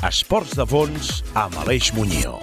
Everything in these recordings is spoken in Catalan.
13. Esports de fons amb Aleix Muñoz.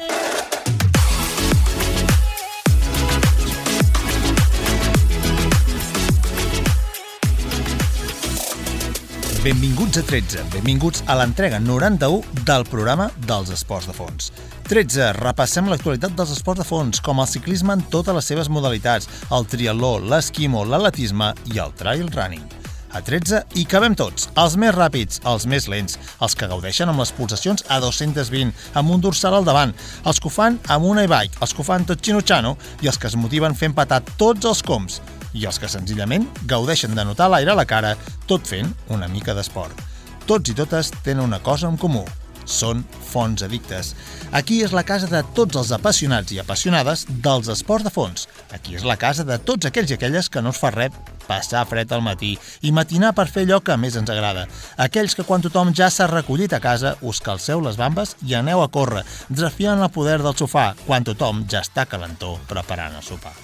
Benvinguts a 13, benvinguts a l'entrega 91 del programa dels esports de fons. 13. Repassem l'actualitat dels esports de fons, com el ciclisme en totes les seves modalitats, el triatló, l'esquimo, l'atletisme i el trail running. A 13 hi cabem tots, els més ràpids, els més lents, els que gaudeixen amb les pulsacions a 220, amb un dorsal al davant, els que ho fan amb una e-bike, els que ho fan tot xinutxano i els que es motiven fent patar tots els coms i els que senzillament gaudeixen de notar l'aire a la cara tot fent una mica d'esport. Tots i totes tenen una cosa en comú, són fons addictes. Aquí és la casa de tots els apassionats i apassionades dels esports de fons. Aquí és la casa de tots aquells i aquelles que no es fa res passar fred al matí i matinar per fer allò que més ens agrada. Aquells que quan tothom ja s'ha recollit a casa us calceu les bambes i aneu a córrer, desafiant el poder del sofà quan tothom ja està calentó preparant el sopar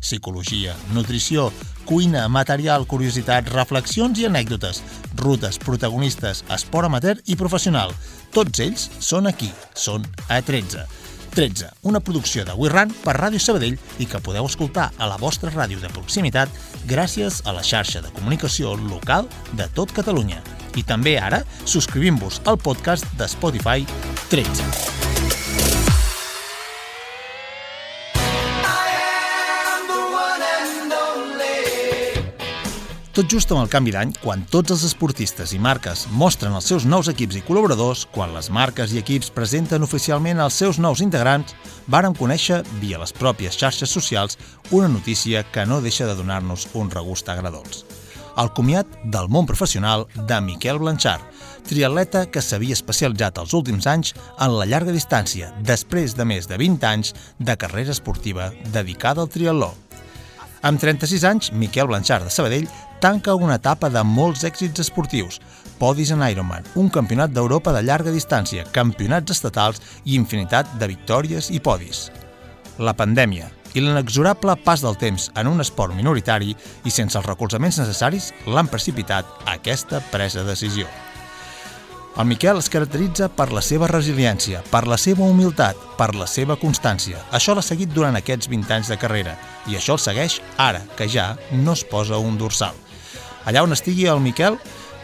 psicologia, nutrició, cuina, material, curiositat, reflexions i anècdotes, rutes, protagonistes, esport amateur i professional. Tots ells són aquí, són a 13. 13, una producció de WeRun per Ràdio Sabadell i que podeu escoltar a la vostra ràdio de proximitat gràcies a la xarxa de comunicació local de tot Catalunya. I també ara subscrivim-vos al podcast de Spotify 13. Tot just amb el canvi d'any, quan tots els esportistes i marques mostren els seus nous equips i col·laboradors, quan les marques i equips presenten oficialment els seus nous integrants, vàrem conèixer, via les pròpies xarxes socials, una notícia que no deixa de donar-nos un regust agradolç. El comiat del món professional de Miquel Blanchard, triatleta que s'havia especialitzat els últims anys en la llarga distància, després de més de 20 anys de carrera esportiva dedicada al triatló. Amb 36 anys, Miquel Blanchard de Sabadell tanca una etapa de molts èxits esportius, podis en Ironman, un campionat d'Europa de llarga distància, campionats estatals i infinitat de victòries i podis. La pandèmia i l'inexorable pas del temps en un esport minoritari i sense els recolzaments necessaris l'han precipitat a aquesta presa de decisió. El Miquel es caracteritza per la seva resiliència, per la seva humilitat, per la seva constància. Això l'ha seguit durant aquests 20 anys de carrera i això el segueix ara, que ja no es posa un dorsal. Allà on estigui el Miquel,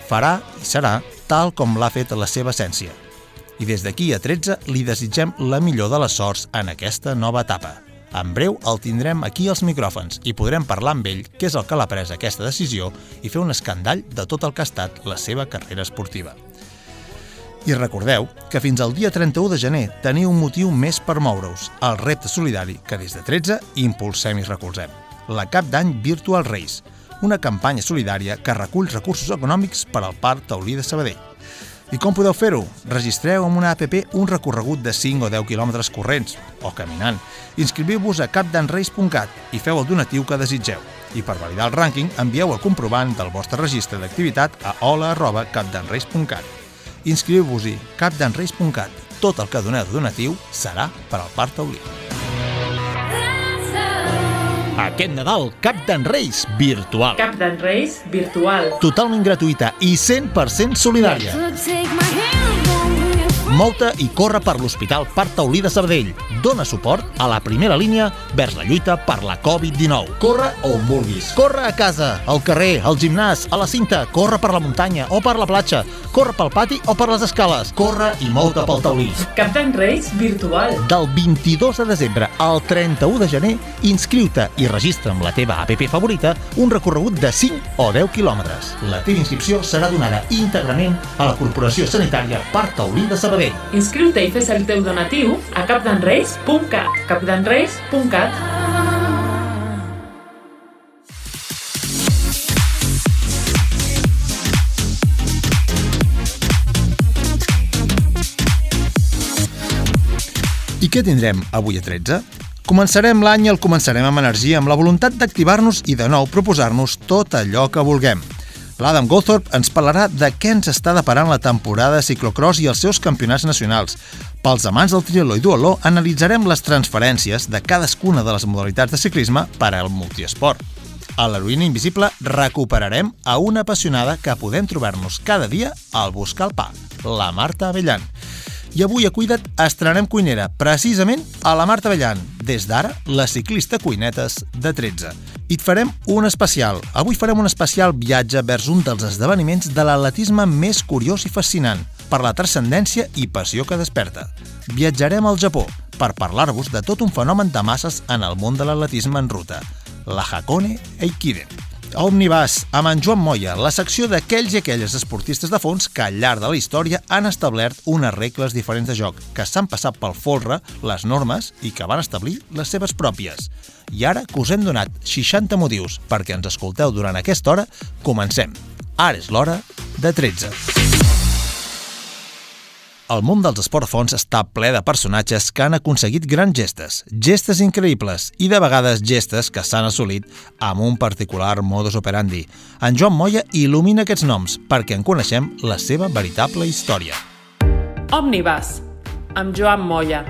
farà i serà tal com l'ha fet la seva essència. I des d'aquí a 13 li desitgem la millor de les sorts en aquesta nova etapa. En breu el tindrem aquí als micròfons i podrem parlar amb ell, que és el que l'ha pres aquesta decisió, i fer un escandall de tot el que ha estat la seva carrera esportiva. I recordeu que fins al dia 31 de gener teniu un motiu més per moure-us, el repte solidari que des de 13 impulsem i recolzem. La Cap d'Any Virtual Race, una campanya solidària que recull recursos econòmics per al Parc Taulí de Sabadell. I com podeu fer-ho? Registreu amb una app un recorregut de 5 o 10 quilòmetres corrents, o caminant. Inscriviu-vos a capdanrace.cat i feu el donatiu que desitgeu. I per validar el rànquing, envieu el comprovant del vostre registre d'activitat a hola.capdanrace.cat. Inscriviu-vos-hi capdanrace.cat. Tot el que doneu donatiu serà per al Parc Taulí. Aquest Nadal, Cap d'en Reis virtual. Cap d'en Reis virtual. Totalment gratuïta i 100% solidària. Mou-te i corre per l'Hospital Parc Taulí de Sabadell. Dóna suport a la primera línia vers la lluita per la Covid-19. Corre on vulguis. Corre a casa, al carrer, al gimnàs, a la cinta, corre per la muntanya o per la platja, corre pel pati o per les escales. Corre i mou-te pel taulí. Cap d'en Reis virtual. Del 22 de desembre al 31 de gener, inscriu-te i registra amb la teva app favorita un recorregut de 5 o 10 quilòmetres. La teva inscripció serà donada íntegrament a la Corporació Sanitària Parc Taulí de Sabadell. Inscriu-te i fes el teu donatiu a capdanreis.cat capdanreis.cat I què tindrem avui a 13? Començarem l'any i el començarem amb energia, amb la voluntat d'activar-nos i de nou proposar-nos tot allò que vulguem. L'Adam Goldthorpe ens parlarà de què ens està deparant la temporada de ciclocross i els seus campionats nacionals. Pels amants del triatló i dualó, analitzarem les transferències de cadascuna de les modalitats de ciclisme per al multiesport. a l'heroïna invisible recuperarem a una apassionada que podem trobar-nos cada dia al Buscar el Pa, la Marta Avellan. I avui a Cuida't estrenem cuinera, precisament a la Marta Avellan, des d'ara la ciclista cuinetes de 13. I et farem un especial. Avui farem un especial viatge vers un dels esdeveniments de l'atletisme més curiós i fascinant, per la transcendència i passió que desperta. Viatjarem al Japó per parlar-vos de tot un fenomen de masses en el món de l'atletisme en ruta, la Hakone Eikiden. Omnibus, amb en Joan Moya, la secció d'aquells i aquelles esportistes de fons que al llarg de la història han establert unes regles diferents de joc, que s'han passat pel folre les normes i que van establir les seves pròpies. I ara que us hem donat 60 motius perquè ens escolteu durant aquesta hora, comencem. Ara és l'hora de 13. El món dels esportfons està ple de personatges que han aconseguit grans gestes, gestes increïbles i de vegades gestes que s'han assolit amb un particular modus operandi. En Joan Moya il·lumina aquests noms perquè en coneixem la seva veritable història. Omnibus, amb Joan Moya.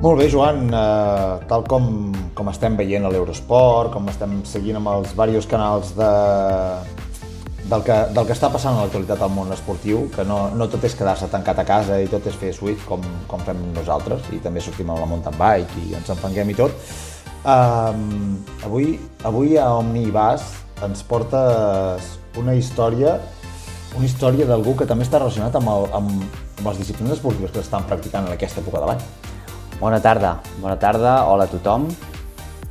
Molt bé, Joan, eh, tal com, com estem veient a l'Eurosport, com estem seguint amb els diversos canals de, del que, del que està passant a l'actualitat al món esportiu, que no, no tot és quedar-se tancat a casa i tot és fer Swift com, com fem nosaltres, i també sortim amb la mountain bike i ens enfanguem i tot. Um, avui, avui a Omnibus ens portes una història una història d'algú que també està relacionat amb, el, amb, amb les disciplines esportives que estan practicant en aquesta època de l'any. Bona tarda, bona tarda, hola a tothom.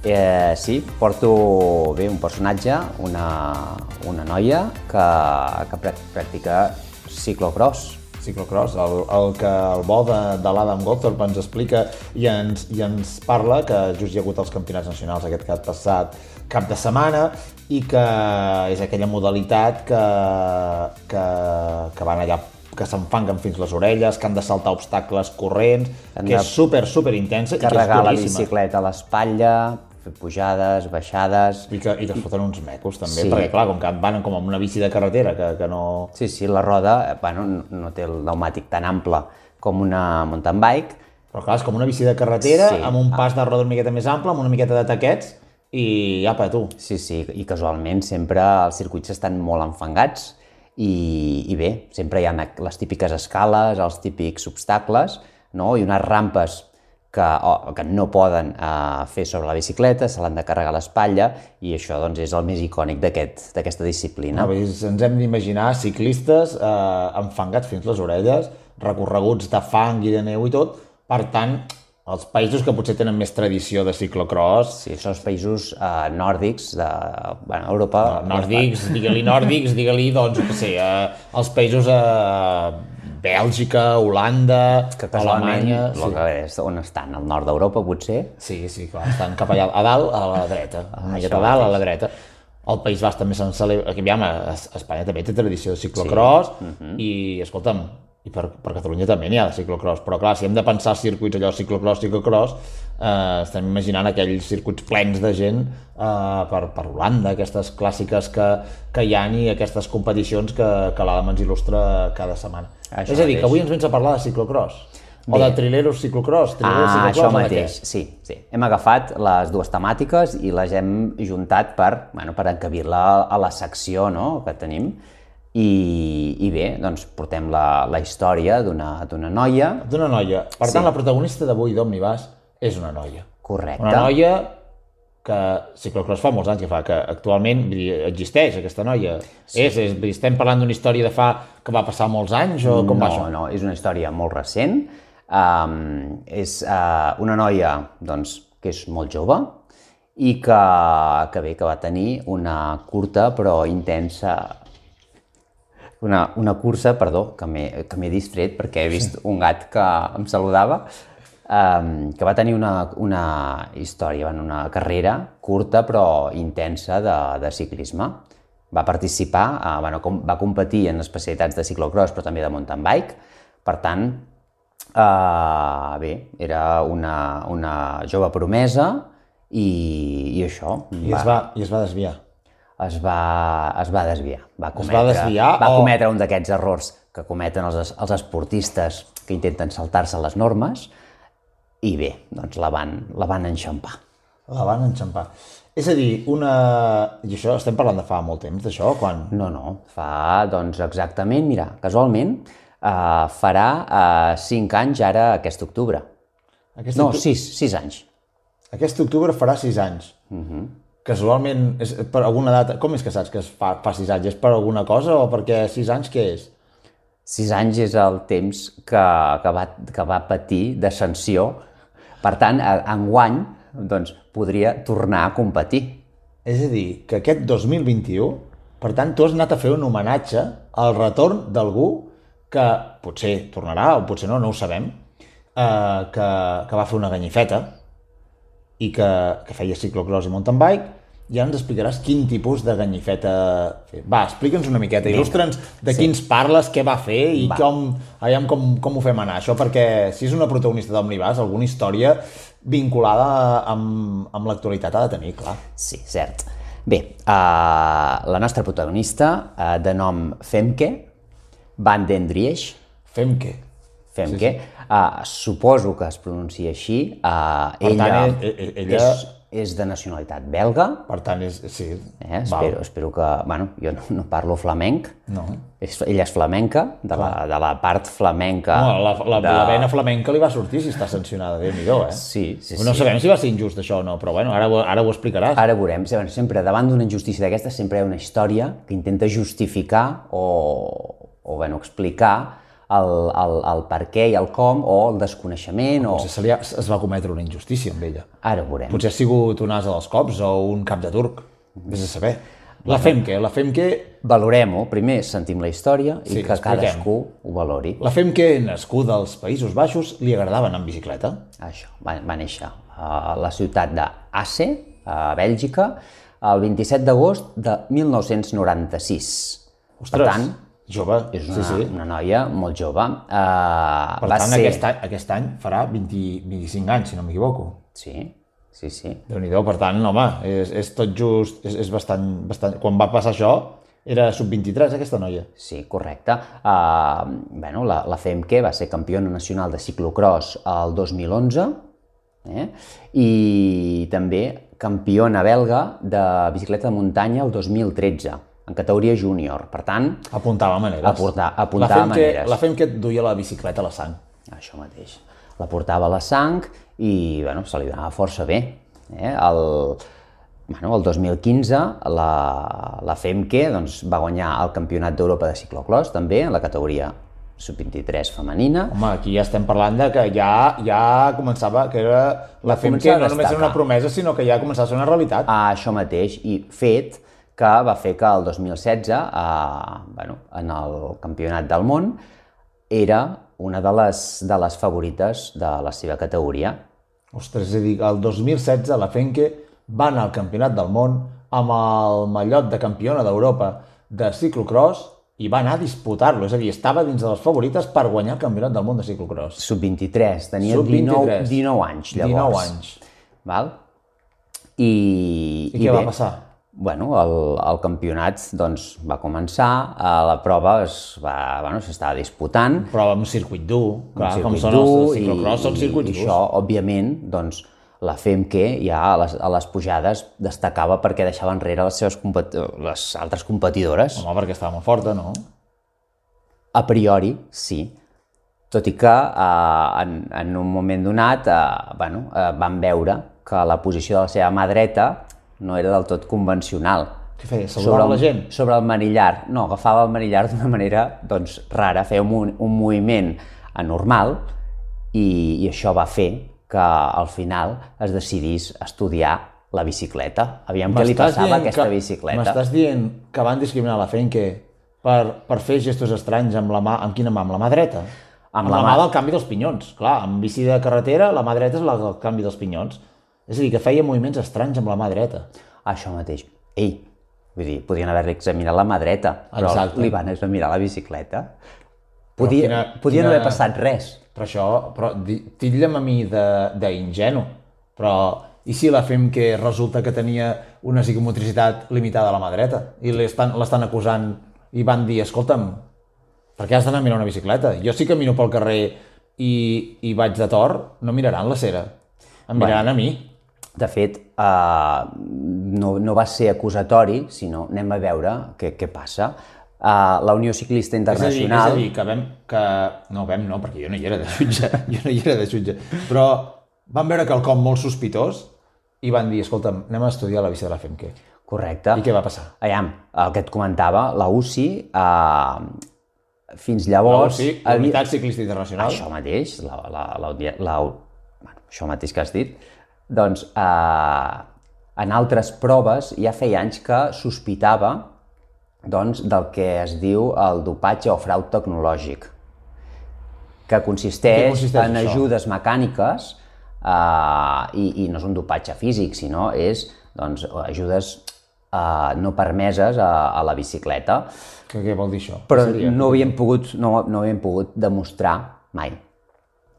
Eh, sí, porto bé un personatge, una, una noia que, que practica ciclocross. Ciclocross, el, el que el bo de, de l'Adam Goldthorpe ens explica i ens, i ens parla que just hi ha hagut els campionats nacionals aquest cap passat cap de setmana i que és aquella modalitat que, que, que van allà que s'enfanguen fins les orelles, que han de saltar obstacles corrents, que és super, super intensa i que és la bicicleta a l'espatlla, fer pujades, baixades... I que, i que es foten uns mecos també, sí. perquè clar, com que van com amb una bici de carretera que, que no... Sí, sí, la roda eh, bueno, no té el pneumàtic tan ample com una mountain bike. Però clar, és com una bici de carretera sí. amb un pas de roda una miqueta més ample, amb una miqueta de taquets i apa, tu. Sí, sí, i casualment sempre els circuits estan molt enfangats i, i bé, sempre hi ha les típiques escales, els típics obstacles, no? i unes rampes que, o, que no poden eh, fer sobre la bicicleta, se l'han de carregar a l'espatlla i això doncs, és el més icònic d'aquesta aquest, disciplina. No, ens hem d'imaginar ciclistes eh, enfangats fins les orelles, recorreguts de fang i de neu i tot, per tant, els països que potser tenen més tradició de ciclocross... Sí, són els països eh, nòrdics de bueno, Europa... No, nòrdics, digue-li nòrdics, digue-li, doncs, no sé, eh, els països eh, Bèlgica, Holanda, que Alemanya... Sí. Que és on estan, al nord d'Europa, potser? Sí, sí, clar, estan cap allà, a dalt, a la dreta, ah, a dalt, a la dreta. El País Basc també se'n celebra, aquí aviam, Espanya també té tradició de ciclocross, sí. uh -huh. i, escolta'm, i per, per Catalunya també n'hi ha de ciclocross, però clar, si hem de pensar circuits allò ciclocross, ciclocross, eh, estem imaginant aquells circuits plens de gent eh, per, per Holanda, aquestes clàssiques que, que hi ha i aquestes competicions que, que l'Adam ens il·lustra cada setmana. Això és a dir, que avui ens vens a parlar de ciclocross. O Bé. de trileros ciclocross, trileros ah, ciclocross, això mateix, sí, sí. Hem agafat les dues temàtiques i les hem juntat per, bueno, per encabir-la a la secció no?, que tenim. I, I bé, doncs portem la, la història d'una noia... D'una noia. Per tant, sí. la protagonista d'avui d'Omnibus és una noia. Correcte. Una noia que ciclocross fa molts anys que fa, que actualment existeix aquesta noia. Sí. És, és, estem parlant d'una història de fa que va passar molts anys o com no, va això? No, és una història molt recent. Um, és uh, una noia doncs, que és molt jove i que, que bé, que va tenir una curta però intensa una, una cursa, perdó, que m'he distret perquè he vist sí. un gat que em saludava, um, que va tenir una, una història, una carrera curta però intensa de, de ciclisme. Va participar, uh, bueno, com, va competir en especialitats de ciclocross però també de mountain bike, per tant, uh, bé, era una, una jove promesa i, i això. I, va, es va, I es va desviar. Es va, es va desviar. Va cometre, es va desviar va cometre o... un d'aquests errors que cometen els, els esportistes que intenten saltar-se les normes i bé, doncs la van, la van enxampar. La van enxampar. És a dir, una... I això estem parlant de fa molt temps, d'això? Quan... No, no, fa doncs exactament, mira, casualment, eh, farà eh, 5 anys ara aquest octubre. Aquest, No, octu... 6, 6 anys. Aquest octubre farà 6 anys. Uh -huh. Casualment, és per alguna data... Com és que saps que es fa, fa 6 anys? És per alguna cosa o perquè 6 anys què és? 6 anys és el temps que, que, va, que va patir de sanció. Per tant, enguany doncs, podria tornar a competir. És a dir, que aquest 2021, per tant, tu has anat a fer un homenatge al retorn d'algú que potser tornarà o potser no, no ho sabem, eh, que, que va fer una ganyifeta i que, que feia ciclocross i mountain bike, ara ens explicaràs quin tipus de ganyifeta. Va, explica'ns una miqueta, il·lustra'ns de sí. quins parles, què va fer i Va. com, aviam com, com ho fem anar, això, perquè si és una protagonista d'Omnibus, alguna història vinculada amb, amb l'actualitat ha de tenir, clar. Sí, cert. Bé, uh, la nostra protagonista, uh, de nom Femke, Van den Driesch, Fem què? Femke, sí, sí. Uh, suposo que es pronuncia així. Uh, Per ella, tant, e- e- ella- és, és de nacionalitat belga. Per tant, és, sí, Eh? Espero, espero que... Bueno, jo no, no parlo flamenc. No. És, ella és flamenca, de la, de la part flamenca. No, la, la, de... la vena flamenca li va sortir si està sancionada, déu nhi eh? Sí, sí, No sí. sabem si va ser injust això o no, però bueno, ara, ara ho explicaràs. Ara veurem, Sí, bueno, sempre davant d'una injustícia d'aquesta sempre hi ha una història que intenta justificar o, o bueno, explicar el, el, el per què i el com o el desconeixement o... Potser se li ha, es va cometre una injustícia amb ella. Ara ho veurem. Potser ha sigut un as dels cops o un cap de turc. Vés a saber. La fem què? La fem què? Valorem-ho, primer sentim la història i Sí, que expliquem. cadascú ho valori. La fem què, nascuda als Països Baixos, li agradava anar en bicicleta? Això, va, va néixer a la ciutat d'Asse, a Bèlgica, el 27 d'agost de 1996. Ostres, per tant, jove. és una, sí, sí. una noia molt jove. Uh, Per va tant, ser... aquest, any, aquest any farà 20, 25 anys, si no m'equivoco. Sí, sí, sí. déu nhi per tant, home, és, és tot just, és, és bastant, bastant... Quan va passar això, era sub-23, aquesta noia. Sí, correcte. Uh, bueno, la, la FEMQ va ser campiona nacional de ciclocross el 2011 eh? i també campiona belga de bicicleta de muntanya el 2013 en categoria júnior. Per tant, Apuntava maneres. Aportar- apuntava la fem que, maneres. La fem que et duia la bicicleta a la sang. això mateix. La portava a la sang i bueno, se li donava força bé. Eh? El, bueno, el 2015 la, la FEMQ doncs, va guanyar el Campionat d'Europa de ciclocross també en la categoria sub-23 femenina. Home, aquí ja estem parlant de que ja, ja començava, que era la fem que començar a no només era una promesa, sinó que ja començava a ser una realitat. a això mateix i fet que va fer que el 2016, eh, bueno, en el Campionat del Món, era una de les, de les favorites de la seva categoria. Ostres, és a dir, el 2016 la Fenke va anar al Campionat del Món amb el mallot de campiona d'Europa de ciclocross i va anar a disputar-lo, és a dir, estava dins de les favorites per guanyar el Campionat del Món de ciclocross. Sub-23, tenia Sub-23. 19, 19 anys, 19 llavors. anys. Val? I, I, què va passar? Bueno, el, el campionat doncs, va començar, a la prova es va, bueno, s'estava disputant, Però amb circuit dur, clar, un com circuit són els ciclocross, són circuits i durs. això, òbviament, doncs, la FEMQ ja a les, a les pujades destacava perquè deixava enrere les seves les altres competidores. Home, perquè estava molt forta, no? A priori, sí. Tot i que eh, en, en un moment donat eh, bueno, eh, van veure que la posició de la seva mà dreta no era del tot convencional. Què feia? Saludava el, la gent? Sobre el manillar. No, agafava el manillar d'una manera doncs, rara, feia un, un moviment anormal i, i això va fer que al final es decidís estudiar la bicicleta. Aviam què li passava a aquesta que- bicicleta. M'estàs dient que van discriminar la Fenke per, per fer gestos estranys amb la mà, amb quina mà? Amb la mà dreta? Amb amb la la, mà- mà del canvi dels pinyons. Clar, amb bici de carretera, la mà dreta és la del canvi dels pinyons. És a dir, que feia moviments estranys amb la mà dreta. Això mateix. Ei, vull dir, podien haver-li examinat la mà dreta, però Exacte. li van examinar la bicicleta. Podia, quina- podia no quina- haver passat res. Però això, però titlla'm a mi de- d'ingenu. Però i si la fem que resulta que tenia una psicomotricitat limitada a la mà dreta i l'estan acusant i van dir, escolta'm, per què has d'anar a mirar una bicicleta? Jo sí camino pel carrer i, i vaig de tor, no miraran la cera. Em miraran a mi. De fet, uh, no, no va ser acusatori, sinó anem a veure què, què passa. Uh, la Unió Ciclista És a, dir, és Internacional... a dir, que vam... Que... No, vam no, perquè jo no hi era de jutge. Jo no hi era de jutge. Però van veure quelcom molt sospitós i van dir, escolta'm, anem a estudiar la bici de la FEMQE. Correcte. I què va passar? Aviam, el que et comentava, la UCI, uh, fins llavors... sí, la Unitat Ciclista Internacional. Això mateix, la, la, la, la, la, bueno, això mateix que has dit, doncs eh, en altres proves ja feia anys que sospitava doncs, del que es diu el dopatge o frau tecnològic, que consisteix, consisteix en això? ajudes mecàniques eh, i, i no és un dopatge físic, sinó és doncs, ajudes eh, no permeses a, a la bicicleta Que, què vol dir això? però seria? no havíem pogut, no, no havíem pogut demostrar mai.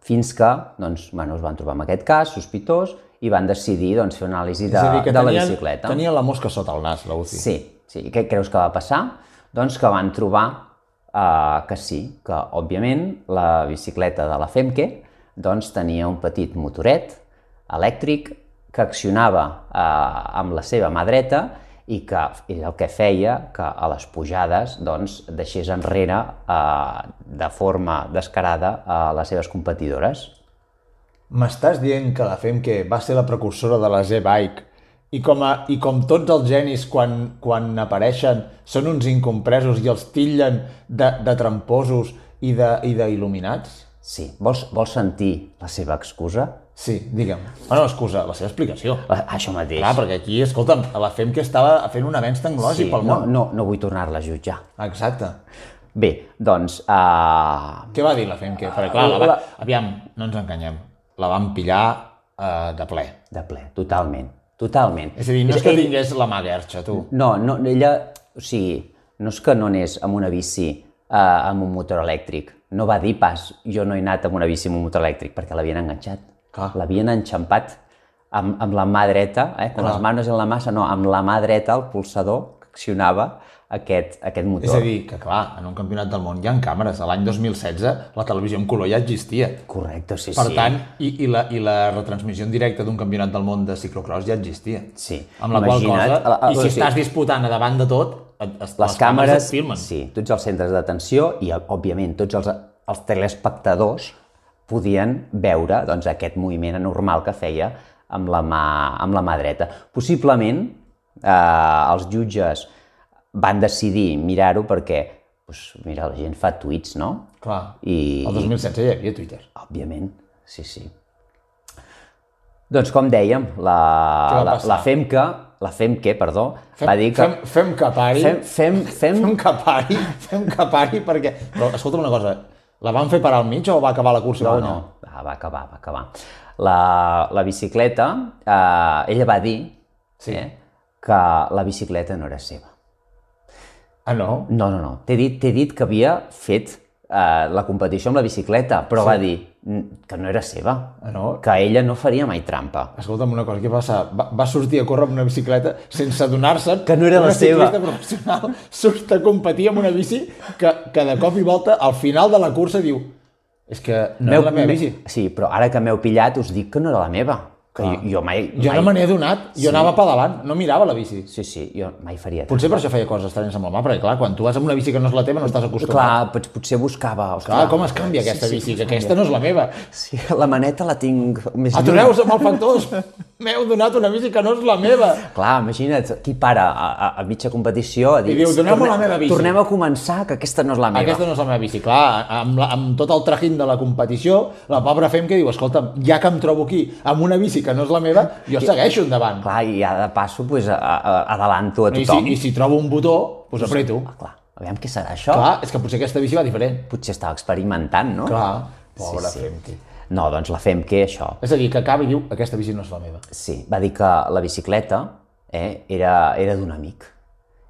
Fins que doncs, bueno, es van trobar amb aquest cas sospitós i van decidir doncs, fer una anàlisi de, dir, de la tenien, bicicleta. tenien la mosca sota el nas, la UCI. Sí, sí. I què creus que va passar? Doncs que van trobar eh, que sí, que òbviament la bicicleta de la Femke doncs, tenia un petit motoret elèctric que accionava eh, amb la seva mà dreta i que és el que feia que a les pujades doncs, deixés enrere eh, de forma descarada a les seves competidores. M'estàs dient que la FEMQE va ser la precursora de la Z-Bike i com, a, i com tots els genis quan, quan apareixen són uns incompresos i els tillen de, de tramposos i d'il·luminats? Sí, vols, vols sentir la seva excusa? Sí, digue'm. Bueno, excusa, la seva explicació. Eh, Això mateix. Clar, perquè aquí, escolta'm, la FEMQE estava fent un avenç tecnològic sí, pel no, món. no, no vull tornar-la a jutjar. Exacte. Bé, doncs, uh, Què va dir la FEMQE? Perquè, clar, la, va... La- aviam, no ens enganyem. La van pillar eh, de ple. de ple, totalment, totalment. És a dir, no és que ell- tingués la mà guerxa, tu. No, no, ella, o sigui, no és que no anés amb una bici uh, amb un motor elèctric. No va dir pas, jo no he anat amb una bici amb un motor elèctric, perquè l'havien enganxat. L'havien enxampat amb, amb la mà dreta, eh, Clar. les manos en la massa, no, amb la mà dreta, el pulsador que accionava aquest, aquest motor. És a dir, que clar, en un campionat del món hi ha càmeres. L'any 2016 la televisió en color ja existia. Correcte, sí, Per sí. tant, i, i, la, i la retransmissió en directe d'un campionat del món de ciclocross ja existia. Sí. Amb la qual Imagina't, cosa, a- a- i si sigui- estàs disputant a davant de tot, et, es, les càmeres, et filmen. sí, tots els centres d'atenció i, òbviament, tots els, els telespectadors podien veure doncs, aquest moviment anormal que feia amb la mà, amb la mà dreta. Possiblement, eh, els jutges van decidir mirar-ho perquè, doncs, mira, la gent fa tuits, no? Clar, I, el 2016 hi havia Twitter. òbviament, sí, sí. Doncs com dèiem, la, la, la FEMCA, la FEMQE, perdó, va dir que... Fem, fem que pari, Fem, fem, fem, fem que pari, fem que pari, perquè... Però escolta'm una cosa, la van fer parar al mig o va acabar la cursa No, va no, va, va acabar, va acabar. La, la bicicleta, eh, ella va dir Sí. eh, que la bicicleta no era seva. Ah, no? No, no, no. T'he dit, dit que havia fet eh, la competició amb la bicicleta, però va dir mm, que no era seva, Ah, no? que ella no faria mai trampa. Escolta'm una cosa, què passa? Va, va sortir a córrer amb una bicicleta sense adonar-se Que no era la una seva. professional surt a competir amb una bici que, que de cop i volta al final de la cursa diu és que no és la meva me- bici. Sí, però ara que m'heu pillat us dic que no era la meva. Que jo, jo mai... Jo mai... no me n'he adonat, jo anava pedalant, no mirava la bici. Sí, sí, jo mai faria Potser per això feia coses estranyes amb la mà, perquè clar, quan tu vas amb una bici que no és la teva no estàs acostumat. Clar, pot, potser buscava... Ostres, Clar, com es canvia aquesta sí, bici? sí, que aquesta no és la meva. Sí, la maneta la tinc més Atureu-vos amb els factors! M'heu donat una bici que no és la meva! Clar, imagina't, qui para a, a, a mitja competició a dir... I diu, "Doneu-me la meva bici." Tornem a començar, que aquesta no és la meva. Aquesta no és la meva bici. Clar, amb, la, amb tot el trajín de la competició, la pobra fem que diu, escolta, ja que em trobo aquí amb una bici que no és la meva, jo segueixo endavant. Clar, i ja de passo, pues, a, a, adelanto a I si, tothom. I si trobo un botó, doncs apreto. Ah, clar, aviam què serà això. Clar, és que potser aquesta bici va diferent. Potser estava experimentant, no? Clar, pobra Sí, sí. Femke. No, doncs la Femke, això. És a dir, que acaba i diu, aquesta bici no és la meva. Sí, va dir que la bicicleta eh, era, era d'un amic.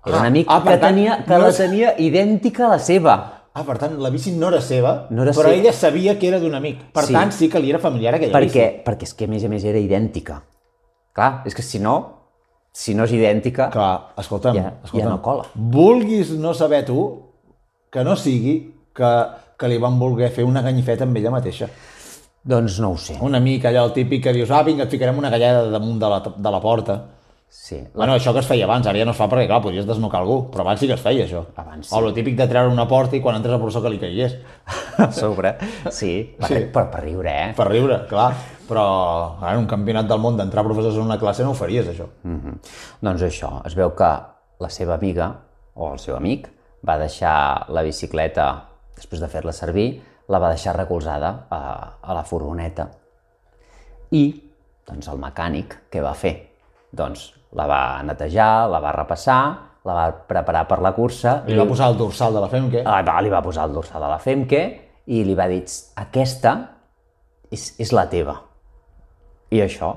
Era Ah, un amic ah, que, tant, tenia, que no la és- tenia idèntica a la seva. Ah, per tant, la bici no era seva, No era però seva. ella sabia que era d'un amic. Per Sí. tant, sí que li era familiar aquella Perquè, bici. perquè és que, a més a més, era idèntica. Clar, és que si no, si no és idèntica... Clar, escolta'm, Ja- ja escolta'm, no cola. vulguis no saber tu, que no sigui que, que li van voler fer una ganyifeta amb ella mateixa. Doncs no ho sé. Una mica allò el típic que dius, ah, vinga, et ficarem una galleda damunt de la, de la porta. Sí. Bueno, això que es feia abans, ara ja no es fa perquè, clar, podries desnocar algú, però abans sí que es feia, això. Abans O el típic de treure una porta i quan entres al professor que li caigués. A sobre. Sí, per, Sí. Per, per riure, eh? Per riure, clar. Però ara, en un campionat del món d'entrar professors en una classe no ho faries, això. Mm Doncs això, es veu que la seva amiga, o el seu amic, va deixar la bicicleta, després de fer-la servir, la va deixar recolzada a, a la furgoneta. I, doncs, el mecànic, què va fer? Doncs la va netejar, la va repassar, la va preparar per la cursa, Li va posar el dorsal de la Femke. Ah, va, li va posar el dorsal a la Femke i li va dir, aquesta és, és la teva. I això,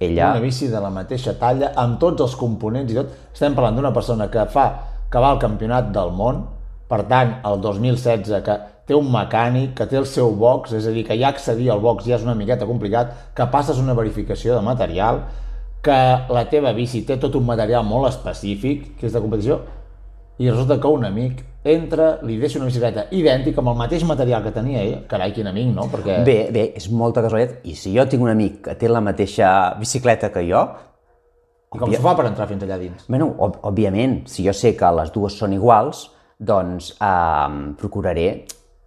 ella... Una bici de la mateixa talla, amb tots els components i tot. Estem parlant d'una persona que fa que va al campionat del món, per tant, el 2016, que té un mecànic, que té el seu box, és a dir, que ja accedir al box ja és una miqueta complicat, que passes una verificació de material, que la teva bici té tot un material molt específic, que és de competició, i resulta que un amic entra, li deixa una bicicleta idèntica amb el mateix material que tenia ell, carai, quin amic, no? Perquè... Bé, bé, és molta casualitat. I si jo tinc un amic que té la mateixa bicicleta que jo, I com s'ho fa per entrar fins allà dins? bueno, òb òbviament, si jo sé que les dues són iguals, doncs eh, procuraré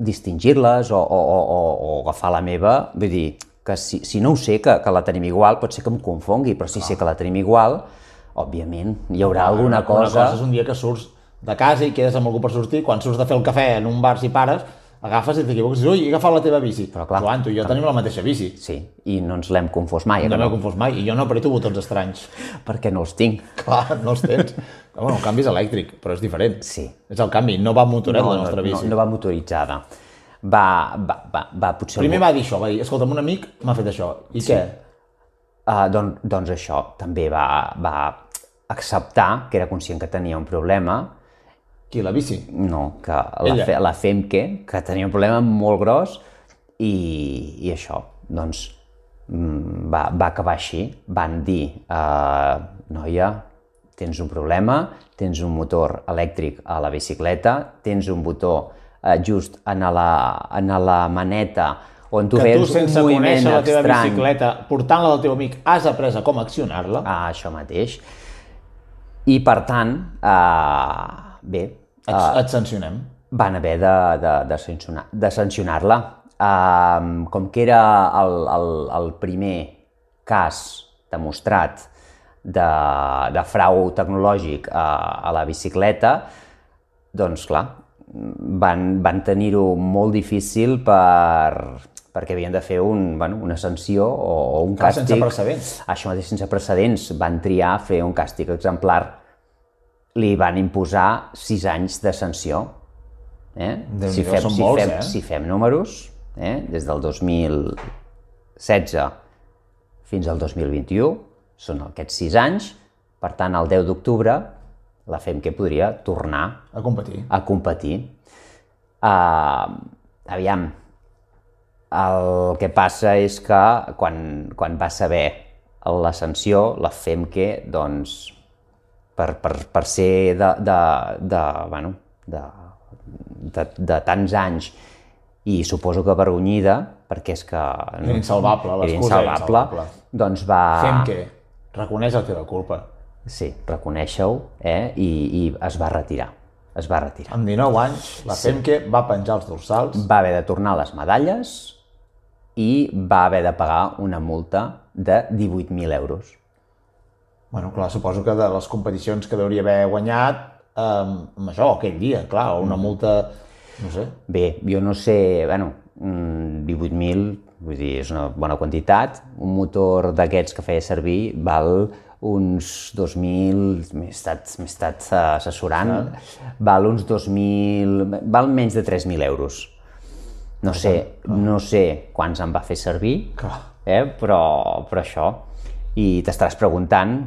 distingir-les o, o, o, o, o agafar la meva, vull dir, que si, si no ho sé, que, que la tenim igual, pot ser que em confongui, però si sé que la tenim igual, òbviament, hi haurà alguna cosa... Una cosa és un dia que surts de casa i quedes amb algú per sortir, quan surts de fer el cafè en un bar si pares, agafes i t'equivoques i dius, ui, he agafat la teva bici. Però clar, Joan, tu i jo tenim la mateixa bici. Sí, i no ens l'hem confós mai, No que m'he no, confós mai, i jo no apreto botons estranys. perquè no els tinc. Clar, no els tens. Bueno, el canvi és elèctric, però és diferent. Sí. És el canvi, no va amb motoret la nostra no, bici. no va motoritzada. Va, va, va, va potser... Primer va dir això, va dir, escolta'm, un amic m'ha fet això. I què? Uh, doncs, doncs això, també va, va acceptar que era conscient que tenia un problema, Qui, la bici? no, que la, Ella. fe, la Femke, que tenia un problema molt gros, i, i això, doncs, mm, va, va acabar així. Van dir, uh, noia, tens un problema, tens un motor elèctric a la bicicleta, tens un botó uh, just en la, en la maneta on tu que tu, sense un moviment conèixer la teva estrany. bicicleta, portant-la del teu amic, has après a com accionar-la. Ah, això mateix. I, per tant, uh, bé, Et, uh, et sancionem. van haver de, de, de, sancionar, de sancionar-la. Uh, com que era el, el, el primer cas demostrat de, de frau tecnològic a, a la bicicleta, doncs clar, van, van tenir-ho molt difícil per, perquè havien de fer un, bueno, una sanció o, o un Clar, càstig. sense precedents. Això mateix, sense precedents. Van triar fer un càstig exemplar. Li van imposar sis anys de sanció. Eh? Si fem, si, molts, fem, eh? si fem números, eh? des del 2016 fins al 2021, són aquests sis anys, per tant, el 10 d'octubre la FEMQE podria tornar A competir. a competir. Uh, aviam, el que passa és que quan, quan va saber la sanció, la FEMQE, doncs, per, per, per ser de, de, de, bueno, de, de, de tants anys i suposo que avergonyida, perquè és que... Era insalvable, l'excusa era insalvable, insalvable. doncs va... Fem que reconeix la teva culpa. Sí, reconèixer-ho, eh? I, i es va retirar. Es va retirar. Amb 19 anys, la sí. Femke va penjar els dorsals. Va haver de tornar les medalles i va haver de pagar una multa de 18.000 euros. Bueno, clar, suposo que de les competicions que hauria haver guanyat, eh, amb això, aquell dia, clar, una multa, no sé, Bé, jo no sé, bueno, mm, 18.000, vull dir, és una bona quantitat. Un motor d'aquests que feia servir val uns 2.000, m'he estat, estat assessorant, val uns 2.000, val menys de 3.000 euros. No sé, no sé quants en va fer servir, Clar. eh? però, però això. I t'estaràs preguntant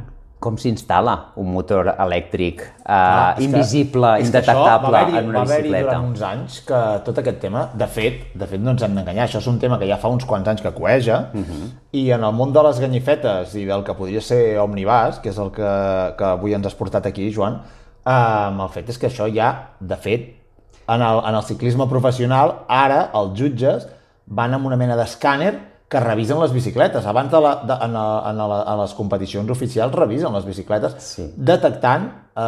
com s'instal·la un motor elèctric eh, que- invisible, que això indetectable va haver-hi- en una Va haver-hi bicicleta. durant uns anys que tot aquest tema, de fet, de fet no ens hem d'enganyar, això és un tema que ja fa uns quants anys que coeja, Mhm. i en el món de les ganyifetes i del que podria ser Omnibus, que és el que, que avui ens has portat aquí, Joan, eh, el fet és que això ja, de fet, en el, en el ciclisme professional, ara els jutges van amb una mena d'escàner que revisen les bicicletes. Abans de la, de, en, a, en, a, en les competicions oficials revisen les bicicletes, Sí. detectant eh,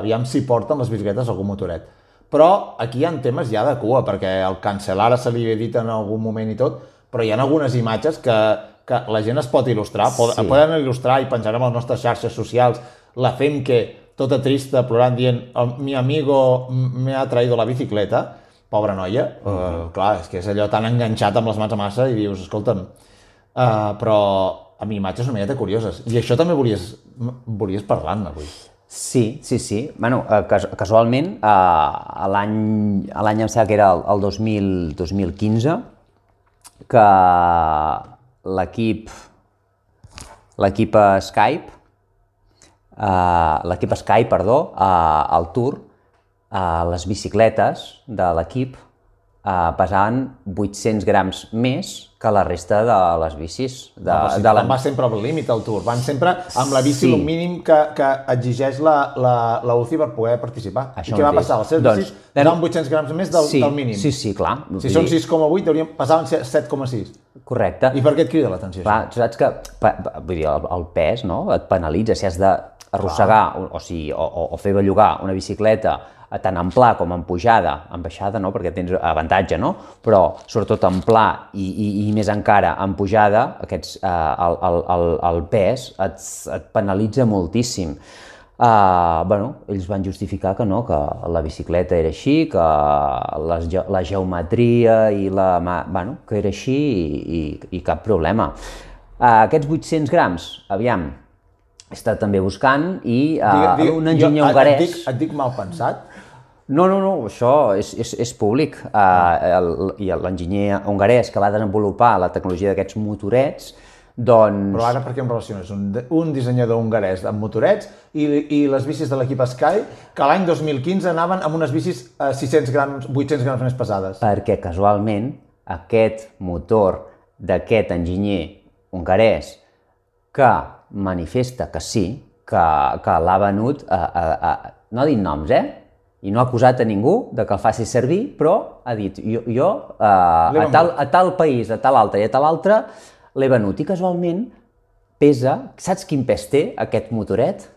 aviam si porten les bicicletes algun motoret. Però aquí hi ha temes ja de cua, perquè el cancel·lar se li he dit en algun moment i tot, però hi ha algunes imatges que, que la gent es pot il·lustrar, pod Sí. poden il·lustrar i penjarem a les nostres xarxes socials la fem que tota trista, plorant, dient "El- mi amigo me ha traído la bicicleta, pobra noia, uh uh, clar, és que és allò tan enganxat amb les mans a massa i dius, escolta'm, uh, però amb imatges una miqueta curioses. I això també volies, volies parlar-ne avui. Sí, sí, sí. Bueno, eh, cas casualment, a l'any, l'any em sembla que era el, el 2000, 2015, que l'equip l'equip Skype eh, l'equip Skype, perdó, eh, al Tour, eh, les bicicletes de l'equip eh, pesaven 800 grams més que la resta de les bicis. De, Però si de la... tothom va sempre al límit al Tour, van sempre amb la bici Sí. el mínim que, que exigeix la, la, la UCI per poder participar. Això I què va mateix. passar? Les seves Doncs, bicis pesaven 800 grams més del, sí, del mínim. Sí, sí, clar. Si són dir, 6,8, haurien, pesaven 7,6. Correcte. I per què et crida l'atenció? Clar, saps que pa, pa, vull dir, el, el pes no? et penalitza si has d'arrossegar o, o, sigui, o, o, fer bellugar una bicicleta tant en pla com en pujada, en baixada no, perquè tens avantatge, no? però sobretot en pla i, i, i més encara en pujada, aquests, eh, el, el, el, el pes et, et penalitza moltíssim. Uh, bueno, ells van justificar que no, que la bicicleta era així, que les, la geometria i la... Bueno, que era així i, i, i cap problema. Uh, aquests 800 grams, aviam, he estat també buscant i uh, un enginyer jo, hongarès... Et dic, et dic mal pensat? No, no, no, això és, és, és públic. Uh, el, I l'enginyer hongarès que va desenvolupar la tecnologia d'aquests motorets, doncs... Però ara per què em relaciones? Un, un dissenyador hongarès amb motorets i, i les bicis de l'equip Sky, que l'any 2015 anaven amb unes bicis eh, 600 grams, 800 grams més pesades. perquè casualment aquest motor d'aquest enginyer hongarès que manifesta que sí, que, que l'ha venut, a, a, a, no ha dit noms, eh? I no ha acusat a ningú de que el faci servir, però ha dit, jo, jo L'he a, tal, a tal país, a tal altre i a tal altre, l'he venut. I casualment pesa, saps quin pes té aquest motoret?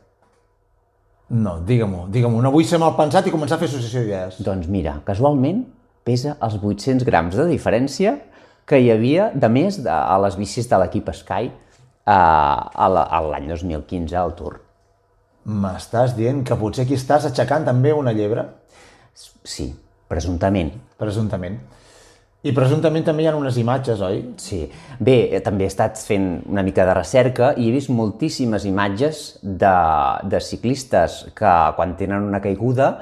No, digue-m'ho, digue-m'ho. No vull ser mal pensat i començar a fer associació d'idees. Doncs mira, casualment pesa els 800 grams de diferència que hi havia de més de, a les bicis de l'equip Sky a la- a l'any 2015 al Tour. M'estàs dient que potser aquí estàs aixecant també una llebre? Sí, presumptament. Presumptament. I presumptament també hi ha unes imatges, oi? Sí. Bé, eh, també he estat fent una mica de recerca i he vist moltíssimes imatges de, de ciclistes que quan tenen una caiguda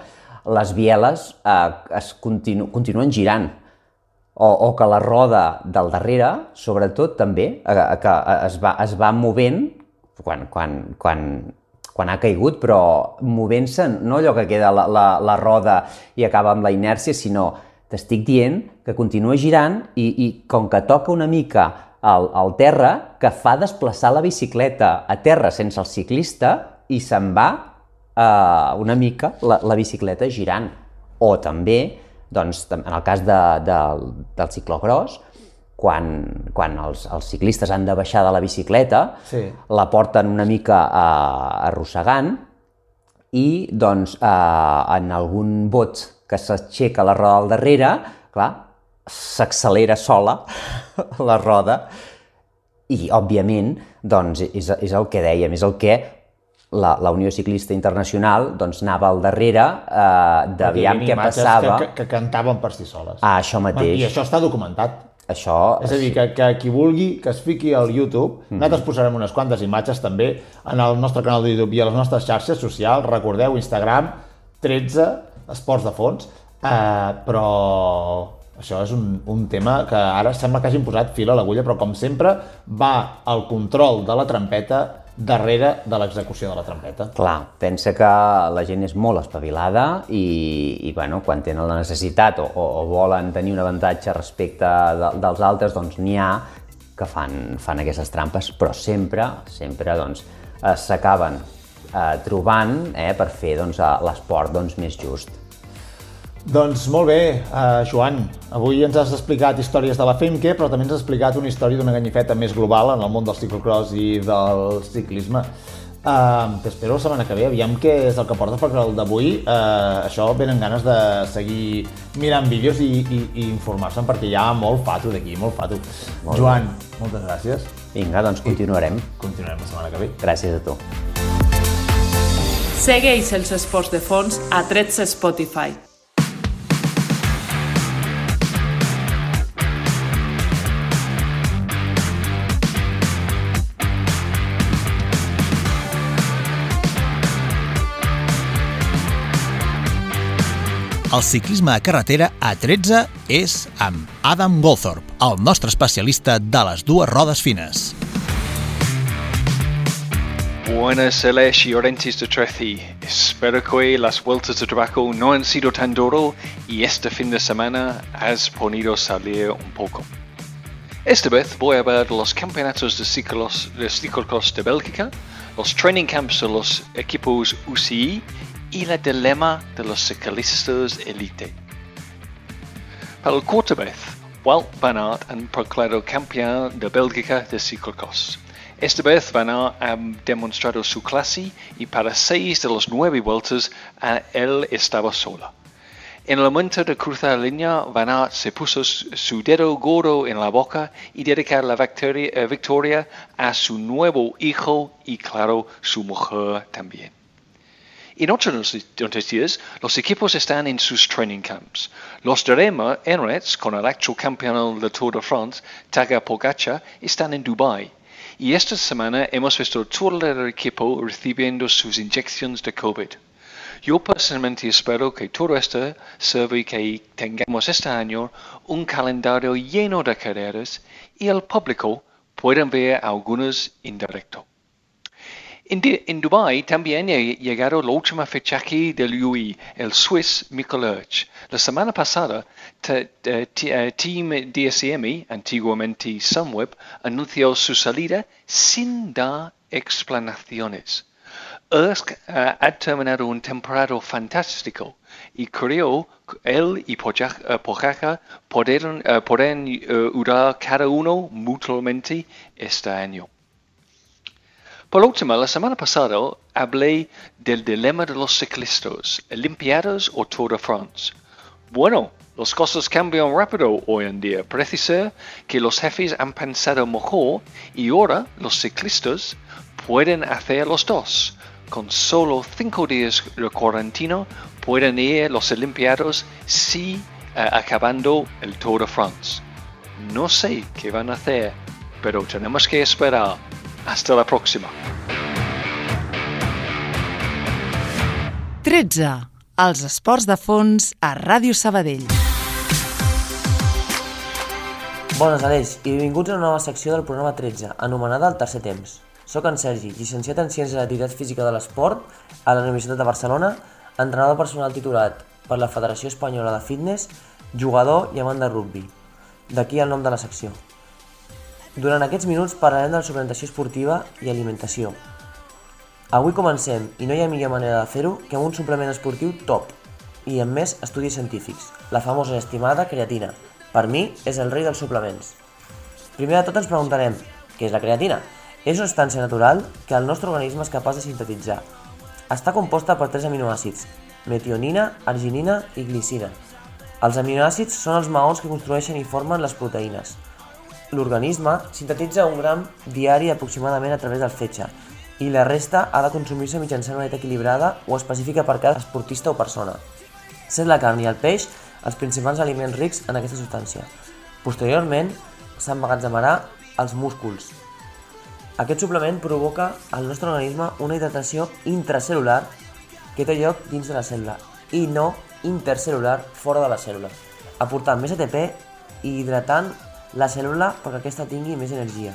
les bieles eh, es continu, continuen girant o, o que la roda del darrere, sobretot també, eh, que es va, es va movent quan, quan, quan, quan ha caigut, però movent-se, no allò que queda la, la, la roda i acaba amb la inèrcia, sinó t'estic dient que continua girant i, i com que toca una mica al, al terra, que fa desplaçar la bicicleta a terra sense el ciclista i se'n va eh, una mica la, la bicicleta girant. O també, doncs, en el cas de, de, del ciclocross, quan, quan els, els ciclistes han de baixar de la bicicleta, Sí. la porten una mica eh, arrossegant i doncs eh, en algun bot que s'aixeca la roda al darrere, clar, s'accelera sola la roda i, òbviament, doncs, és, és el que dèiem, és el que la, la Unió Ciclista Internacional doncs, anava al darrere eh, d'aviam què passava. Que, que, que cantaven per si soles. Ah, això mateix. I això està documentat. Això... És a dir, que, que qui vulgui que es fiqui al YouTube, Mhm. nosaltres posarem unes quantes imatges també en el nostre canal de YouTube i a les nostres xarxes socials, recordeu, Instagram, 13, esports de fons, eh, però això és un, un tema que ara sembla que hagin posat fil a l'agulla, però com sempre va el control de la trampeta darrere de l'execució de la trampeta. Clar, pensa que la gent és molt espavilada i, i bueno, quan tenen la necessitat o, o, o volen tenir un avantatge respecte de, dels altres, doncs n'hi ha que fan, fan aquestes trampes, però sempre, sempre doncs, eh, s'acaben eh, trobant eh, per fer doncs, eh, l'esport doncs, més just. Doncs molt bé, uh, Joan. Avui ens has explicat històries de la FEMQE, però també ens has explicat una història d'una ganyifeta més global en el món del ciclocross i del ciclisme. Uh, T'espero la setmana que ve, aviam què és el que porta, perquè el d'avui, uh, això venen ganes de seguir mirant vídeos i, i, i informar-se'n, perquè hi ha molt fato d'aquí, molt fato. Molt Joan, moltes gràcies. Vinga, doncs continuarem. Continuarem la setmana que ve. Gràcies a tu. Segueix els esports de fons a 13 Spotify. El ciclisme a carretera a 13 és amb Adam Goldthorpe, el nostre especialista de les dues rodes fines. Buenas Celeste y Orentis de Treci. Espero que las vueltas de trabajo no han sido tan duro y este fin de semana has podido salir un poco. Esta vez voy a de los campeonatos de ciclos de ciclocross de Bélgica, los training camps de los equipos UCI y la dilema de los ciclistas elite. Para el vez, Walt Van Aert han proclamado campeón de Bélgica de ciclocross. Esta vez Van Aert ha demostrado su clase y para seis de los nueve vueltas ah, él estaba solo. En el momento de cruzar la línea, Van Aert se puso su dedo gordo en la boca y dedicar la eh, victoria a su nuevo hijo y claro, su mujer también. En otras noticias, los equipos están en sus training camps. Los de Rema Emirates, con el actual campeón del Tour de France, Taga Pogacar, están en Dubai. Y esta semana hemos visto todo el equipo recibiendo sus inyecciones de COVID. Yo personalmente espero que todo esto sirva que tengamos este año un calendario lleno de carreras y el público pueda ver algunos en directo. En, en Dubái también ha llegado la última fichaje del UI, el Swiss Michael Erch. La semana pasada, te- eh, ti- eh, Team DSM, antiguamente Sunweb, anunció su salida sin dar explanaciones. Ersk eh, ha terminado un temporada fantástico y creo que él y Poja- eh, Pogacar podrán, eh, podrán ayudar cada uno mutuamente este año. Por último, la semana pasada hablé del dilema de los ciclistas, Olimpiadas o Tour de France. Bueno, las cosas cambian rápido hoy en día. Parece que los jefes han pensado mejor y ahora los ciclistas pueden hacer los dos. Con solo cinco días de cuarentena pueden ir los Olimpiados si eh, acabando el Tour de France. No sé qué van a hacer, pero tenemos que esperar. Hasta la próxima. 13. Els esports de fons a Ràdio Sabadell. Bones, Aleix, i benvinguts a una nova secció del programa 13, anomenada El Tercer Temps. Soc en Sergi, llicenciat en Ciències de l'Activitat Física de l'Esport a la Universitat de Barcelona, entrenador personal titulat per la Federació Espanyola de Fitness, jugador i amant de rugby. D'aquí el nom de la secció. Durant aquests minuts parlarem de la suplementació esportiva i alimentació. Avui comencem i no hi ha millor manera de fer-ho que amb un suplement esportiu top i amb més estudis científics, la famosa i estimada creatina. Per mi és el rei dels suplements. Primer de tot ens preguntarem, què és la creatina? És una substància natural que el nostre organisme és capaç de sintetitzar. Està composta per tres aminoàcids, metionina, arginina i glicina. Els aminoàcids són els maons que construeixen i formen les proteïnes. L'organisme sintetitza un gram diari aproximadament a través del fetge i la resta ha de consumir-se mitjançant una dieta equilibrada o específica per cada esportista o persona. Sent la carn i el peix els principals aliments rics en aquesta substància. Posteriorment, s'emmagatzemarà als músculs. Aquest suplement provoca al nostre organisme una hidratació intracel·lular que té lloc dins de la cèl·lula i no intercel·lular fora de la cèl·lula, aportant més ATP i hidratant la cèl·lula perquè aquesta tingui més energia.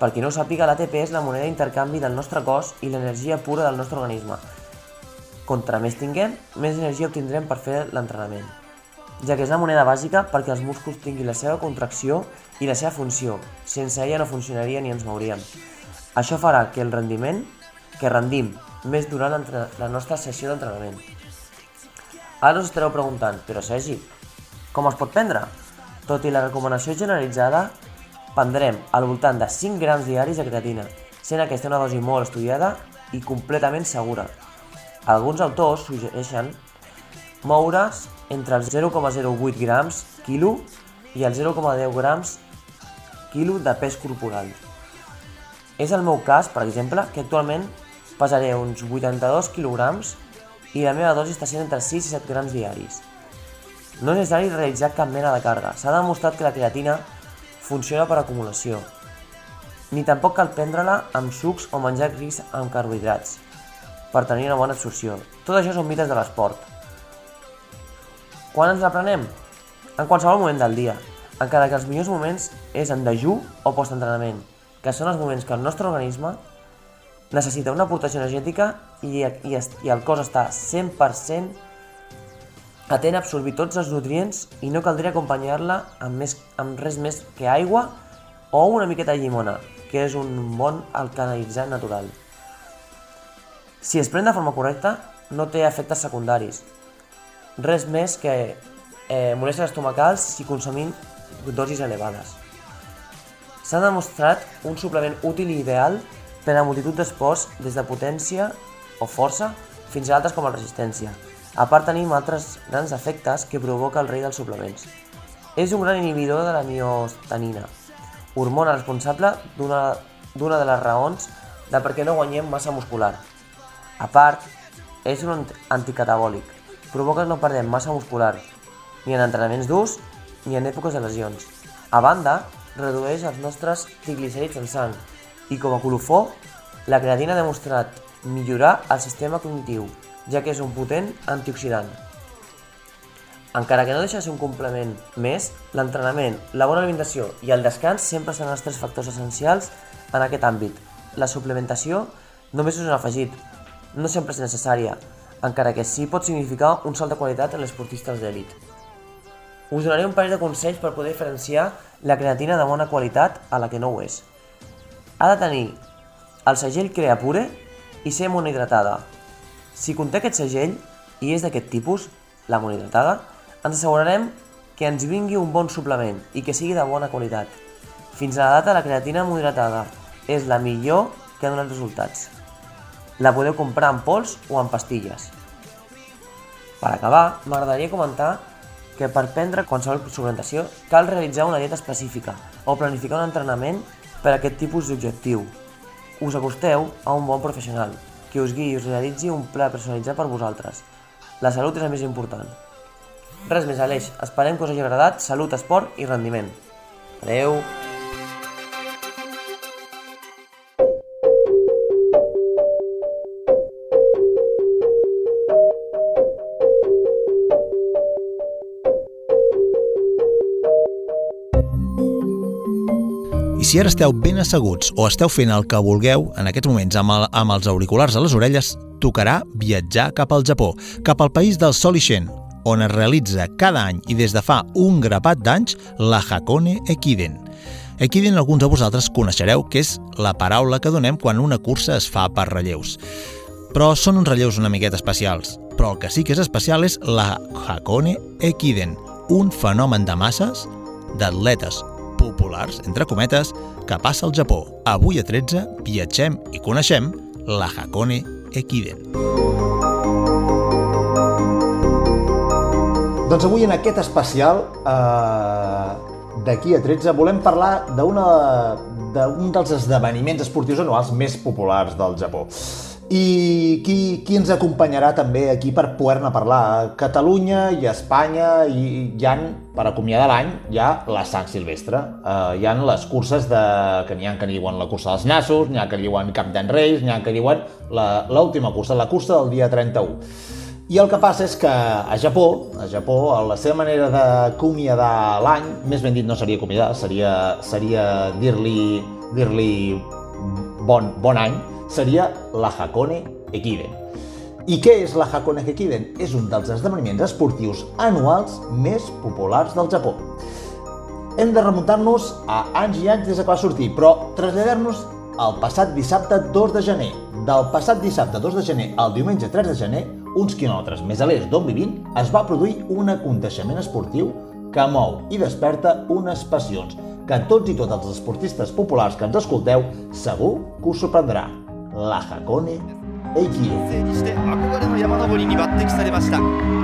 Per qui no ho sàpiga, l'ATP és la moneda d'intercanvi del nostre cos i l'energia pura del nostre organisme. Contra més tinguem, més energia obtindrem per fer l'entrenament, ja que és la moneda bàsica perquè els músculs tinguin la seva contracció i la seva funció. Sense ella no funcionaria ni ens mouríem. Això farà que el rendiment, que rendim més durant la nostra sessió d'entrenament. Ara us estareu preguntant, però Sergi, com es pot prendre? Tot i la recomanació generalitzada, prendrem al voltant de 5 grams diaris de creatina, sent aquesta una dosi molt estudiada i completament segura. Alguns autors suggereixen moure's entre els 0,08 grams quilo i els 0,10 grams quilo de pes corporal. És el meu cas, per exemple, que actualment pesaré uns 82 quilograms i la meva dosi està sent entre 6 i 7 grams diaris. No és necessari realitzar cap mena de càrrega. S'ha demostrat que la creatina funciona per acumulació. Ni tampoc cal prendre-la amb sucs o menjar gris amb carbohidrats per tenir una bona absorció. Tot això són mites de l'esport. Quan ens la prenem? En qualsevol moment del dia, encara que els millors moments és en dejú o postentrenament, que són els moments que el nostre organisme necessita una aportació energètica i, i, i el cos està 100% atent a absorbir tots els nutrients i no caldria acompanyar-la amb, més, amb res més que aigua o una miqueta de llimona, que és un bon alcalinitzant natural. Si es pren de forma correcta, no té efectes secundaris. Res més que eh, molèsties estomacals si consumim dosis elevades. S'ha demostrat un suplement útil i ideal per a multitud d'esports des de potència o força fins a altres com la resistència. A part tenim altres grans efectes que provoca el rei dels suplements. És un gran inhibidor de la miostanina, hormona responsable d'una de les raons de per què no guanyem massa muscular. A part, és un anticatabòlic, provoca que no perdem massa muscular, ni en entrenaments durs ni en èpoques de lesions. A banda, redueix els nostres triglicèrids en sang i com a colofó, la creatina ha demostrat millorar el sistema cognitiu, ja que és un potent antioxidant. Encara que no deixa de ser un complement més, l'entrenament, la bona alimentació i el descans sempre seran els tres factors essencials en aquest àmbit. La suplementació només és un afegit, no sempre és necessària, encara que sí pot significar un salt de qualitat en l'esportistes d'èlit. Us donaré un parell de consells per poder diferenciar la creatina de bona qualitat a la que no ho és. Ha de tenir el segell Creapure i ser monohidratada. Si conté aquest segell i és d'aquest tipus, la monohidratada, ens assegurarem que ens vingui un bon suplement i que sigui de bona qualitat. Fins a la data, la creatina monohidratada és la millor que ha donat resultats. La podeu comprar en pols o en pastilles. Per acabar, m'agradaria comentar que per prendre qualsevol suplementació cal realitzar una dieta específica o planificar un entrenament per a aquest tipus d'objectiu. Us acosteu a un bon professional que us guiï i us realitzi un pla personalitzat per vosaltres. La salut és el més important. Res més, Aleix. Esperem que us hagi agradat. Salut, esport i rendiment. Adeu! Si ara esteu ben asseguts o esteu fent el que vulgueu en aquests moments amb, el, amb els auriculars a les orelles, tocarà viatjar cap al Japó, cap al país del Sol Ixen, on es realitza cada any i des de fa un grapat d'anys la Hakone Ekiden. Ekiden alguns de vosaltres coneixereu que és la paraula que donem quan una cursa es fa per relleus. Però són uns relleus una miqueta especials. Però el que sí que és especial és la Hakone Ekiden, un fenomen de masses d'atletes populars, entre cometes, que passa al Japó. Avui a 13 viatgem i coneixem la Hakone Ekiden. Doncs avui en aquest especial eh, d'aquí a 13 volem parlar d'un dels esdeveniments esportius anuals més populars del Japó. I qui, qui ens acompanyarà també aquí per poder-ne parlar? A Catalunya i a Espanya i hi han, per acomiadar l'any, hi ha la Sant Silvestre. Uh, hi han les curses de, que n'hi ha que diuen la cursa dels nassos, n'hi ha que diuen Cap d'en Reis, n'hi ha que diuen l'última cursa, la cursa del dia 31. I el que passa és que a Japó, a Japó, la seva manera d'acomiadar l'any, més ben dit no seria acomiadar, seria, seria dir-li dir, -li, bon, bon any, seria la Hakone Ekiden. I què és la Hakone Ekiden? És un dels esdeveniments esportius anuals més populars del Japó. Hem de remuntar-nos a anys i anys des que va sortir, però traslladar-nos al passat dissabte 2 de gener. Del passat dissabte 2 de gener al diumenge 3 de gener, uns quilòmetres més a l'est d'on vivim, es va produir un aconteixement esportiu que mou i desperta unes passions que tots i totes els esportistes populars que ens escolteu segur que us sorprendrà. La Hakone Eikido. 生にして憧れの山登りに抜擢されました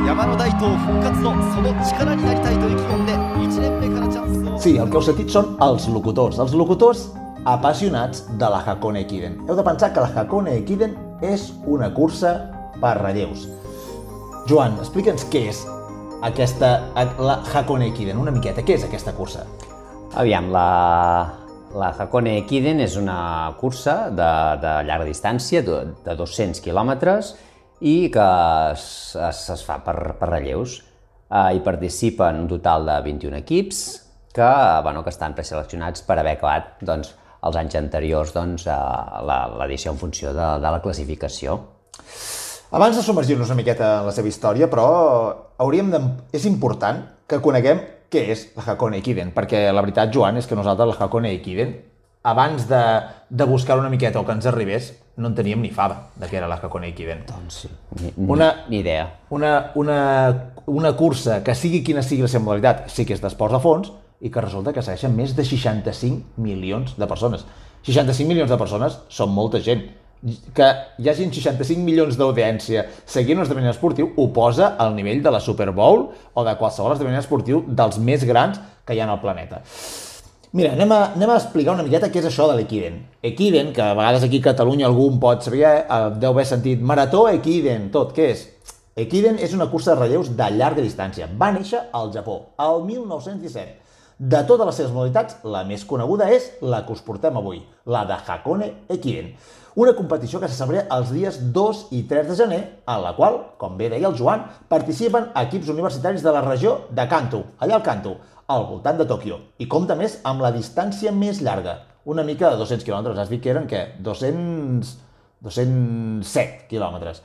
山の大東復活のその力になりたいと意気込んで1年目からチャンスを Sí, el que heu sentit són els locutors. Els locutors apassionats de la Hakone Ekiden. Heu de pensar que la Hakone Ekiden és una cursa per relleus. Joan, explica'ns què és aquesta, la Hakone Ekiden, una miqueta. Què és aquesta cursa? Aviam, la, la Hakone Ekiden és una cursa de, de llarga distància, de, de 200 quilòmetres, i que es, es, es fa per, per relleus. Uh, hi participen un total de 21 equips que, bueno, que estan preseleccionats per haver acabat doncs, els anys anteriors doncs, uh, l'edició en funció de, de la classificació. Abans de submergir-nos una miqueta en la seva història, però hauríem de... és important que coneguem què és la Hakone Ekiden, perquè la veritat, Joan, és que nosaltres la Hakone Ekiden, abans de, de buscar una miqueta o que ens arribés, no en teníem ni fava de què era la Hakone Ekiden. Doncs sí, ni, ni, Una- ni idea. Una, una, una cursa que sigui quina sigui la seva modalitat, sí que és d'esports a fons, i que resulta que segueixen més de 65 milions de persones. 65 milions de persones són molta gent. Que hi hagin 65 milions d'audiència seguint un esdeveniment esportiu ho posa al nivell de la Super Bowl o de qualsevol esdeveniment esportiu dels més grans que hi ha al planeta. Mira, anem a, anem a explicar una miqueta què és això de l'Equiden. Equiden, que a vegades aquí a Catalunya algú en pot saber, eh, deu haver sentit Marató Equiden, tot, què és? Equiden és una cursa de relleus de llarga distància. Va néixer al Japó, al 1917. De totes les seves modalitats, la més coneguda és la que us portem avui, la de Hakone Ekiden. Una competició que se celebra els dies 2 i 3 de gener, en la qual, com bé deia el Joan, participen equips universitaris de la regió de Kanto, allà al Kanto, al voltant de Tòquio, i compta més amb la distància més llarga, una mica de 200 quilòmetres, has dit que eren, què? 200... 207 quilòmetres.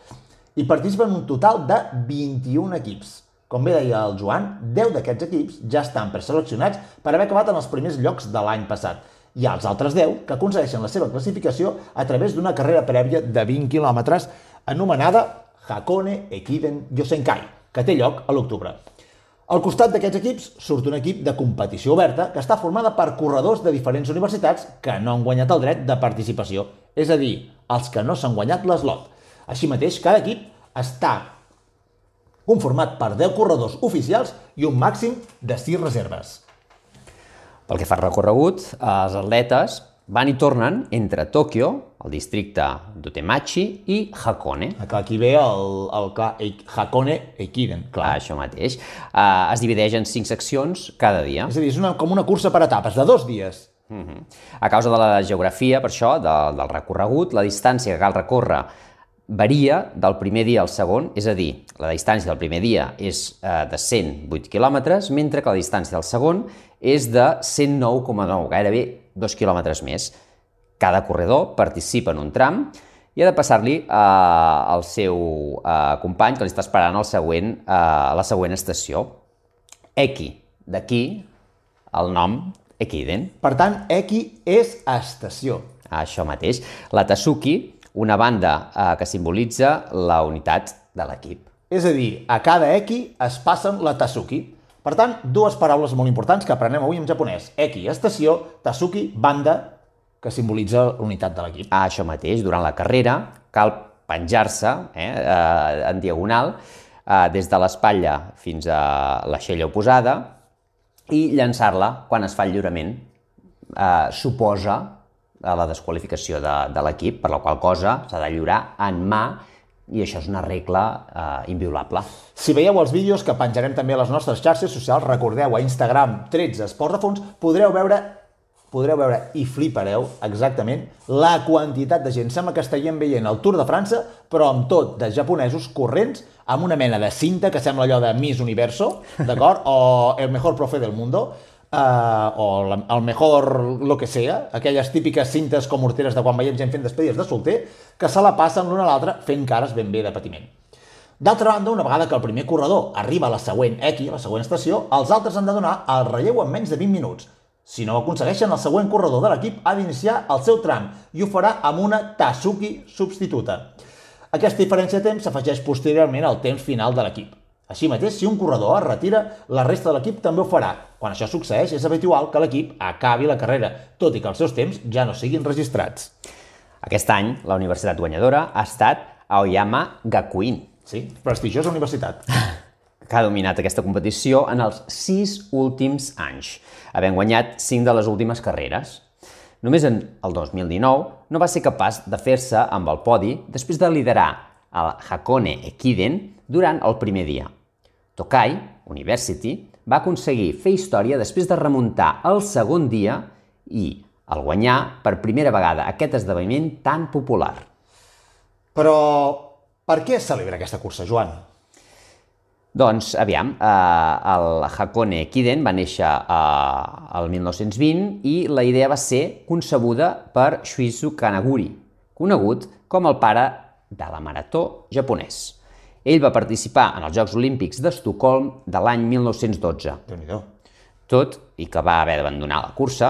I participen un total de 21 equips. Com bé deia el Joan, 10 d'aquests equips ja estan preseleccionats per haver acabat en els primers llocs de l'any passat. Hi ha els altres 10 que aconsegueixen la seva classificació a través d'una carrera prèvia de 20 quilòmetres anomenada Hakone Ekiden Yosenkai, que té lloc a l'octubre. Al costat d'aquests equips surt un equip de competició oberta que està formada per corredors de diferents universitats que no han guanyat el dret de participació, és a dir, els que no s'han guanyat l'eslot. Així mateix, cada equip està conformat per 10 corredors oficials i un màxim de 6 reserves. Pel que fa al recorregut, els atletes van i tornen entre Tòquio, el districte d'Otemachi, i Hakone. Aquí ve el, el Eik- Hakone Ekiden, Clar, clar. això mateix. Uh, es divideix en cinc seccions cada dia. És a dir, és una, com una cursa per etapes, de dos dies. Mhm. A causa de la geografia, per això, de, del recorregut, la distància que cal recórrer varia del primer dia al segon, és a dir, la distància del primer dia és eh, de 108 quilòmetres, mentre que la distància del segon és de 109,9, gairebé 2 quilòmetres més. Cada corredor participa en un tram i ha de passar-li eh, al seu eh, company que li està esperant al següent, eh, a la següent estació. Eki, d'aquí el nom Ekiden. Per tant, Eki és estació. Això mateix. La Tasuki, una banda eh, que simbolitza la unitat de l'equip. És a dir, a cada eki es passen la Tasuki. Per tant, dues paraules molt importants que aprenem avui en japonès. Eki, estació, Tasuki, banda, que simbolitza l'unitat de l'equip. Ah, això mateix, durant la carrera cal penjar-se eh, eh, en diagonal eh, des de l'espatlla fins a l'aixella oposada i llançar-la quan es fa el lliurament eh, suposa a la desqualificació de, de l'equip, per la qual cosa s'ha de lliurar en mà i això és una regla eh, inviolable. Si veieu els vídeos que penjarem també a les nostres xarxes socials, recordeu a Instagram 13 Esports de Fons, podreu veure podreu veure i flipareu exactament la quantitat de gent. Sembla que estaríem veient el Tour de França, però amb tot de japonesos corrents amb una mena de cinta que sembla allò de Miss Universo, d'acord? O El mejor profe del mundo, uh, o la, el mejor lo que sea, aquelles típiques cintes com morteres de quan veiem gent fent despedides de solter, que se la passen l'una a l'altra fent cares ben bé de patiment. D'altra banda, una vegada que el primer corredor arriba a la següent equi, la següent estació, els altres han de donar el relleu en menys de 20 minuts. Si no ho aconsegueixen, el següent corredor de l'equip ha d'iniciar el seu tram i ho farà amb una Tasuki substituta. Aquesta diferència de temps s'afegeix posteriorment al temps final de l'equip. Així mateix, si un corredor es retira, la resta de l'equip també ho farà. Quan això succeeix, és habitual que l'equip acabi la carrera, tot i que els seus temps ja no siguin registrats. Aquest any, la universitat guanyadora ha estat Aoyama Gakuin, Sí, prestigiosa universitat. que ha dominat aquesta competició en els sis últims anys, havent guanyat cinc de les últimes carreres. Només en el 2019 no va ser capaç de fer-se amb el podi després de liderar el Hakone Ekiden durant el primer dia. Tokai University va aconseguir fer història després de remuntar el segon dia i el guanyar per primera vegada aquest esdeveniment tan popular. Però per què es celebra aquesta cursa, Joan? Doncs, aviam, eh, el Hakone Kiden va néixer eh, el 1920 i la idea va ser concebuda per Shuizu Kanaguri, conegut com el pare de la marató japonès. Ell va participar en els Jocs Olímpics d'Estocolm de l'any 1912. déu Tot i que va haver d'abandonar la cursa,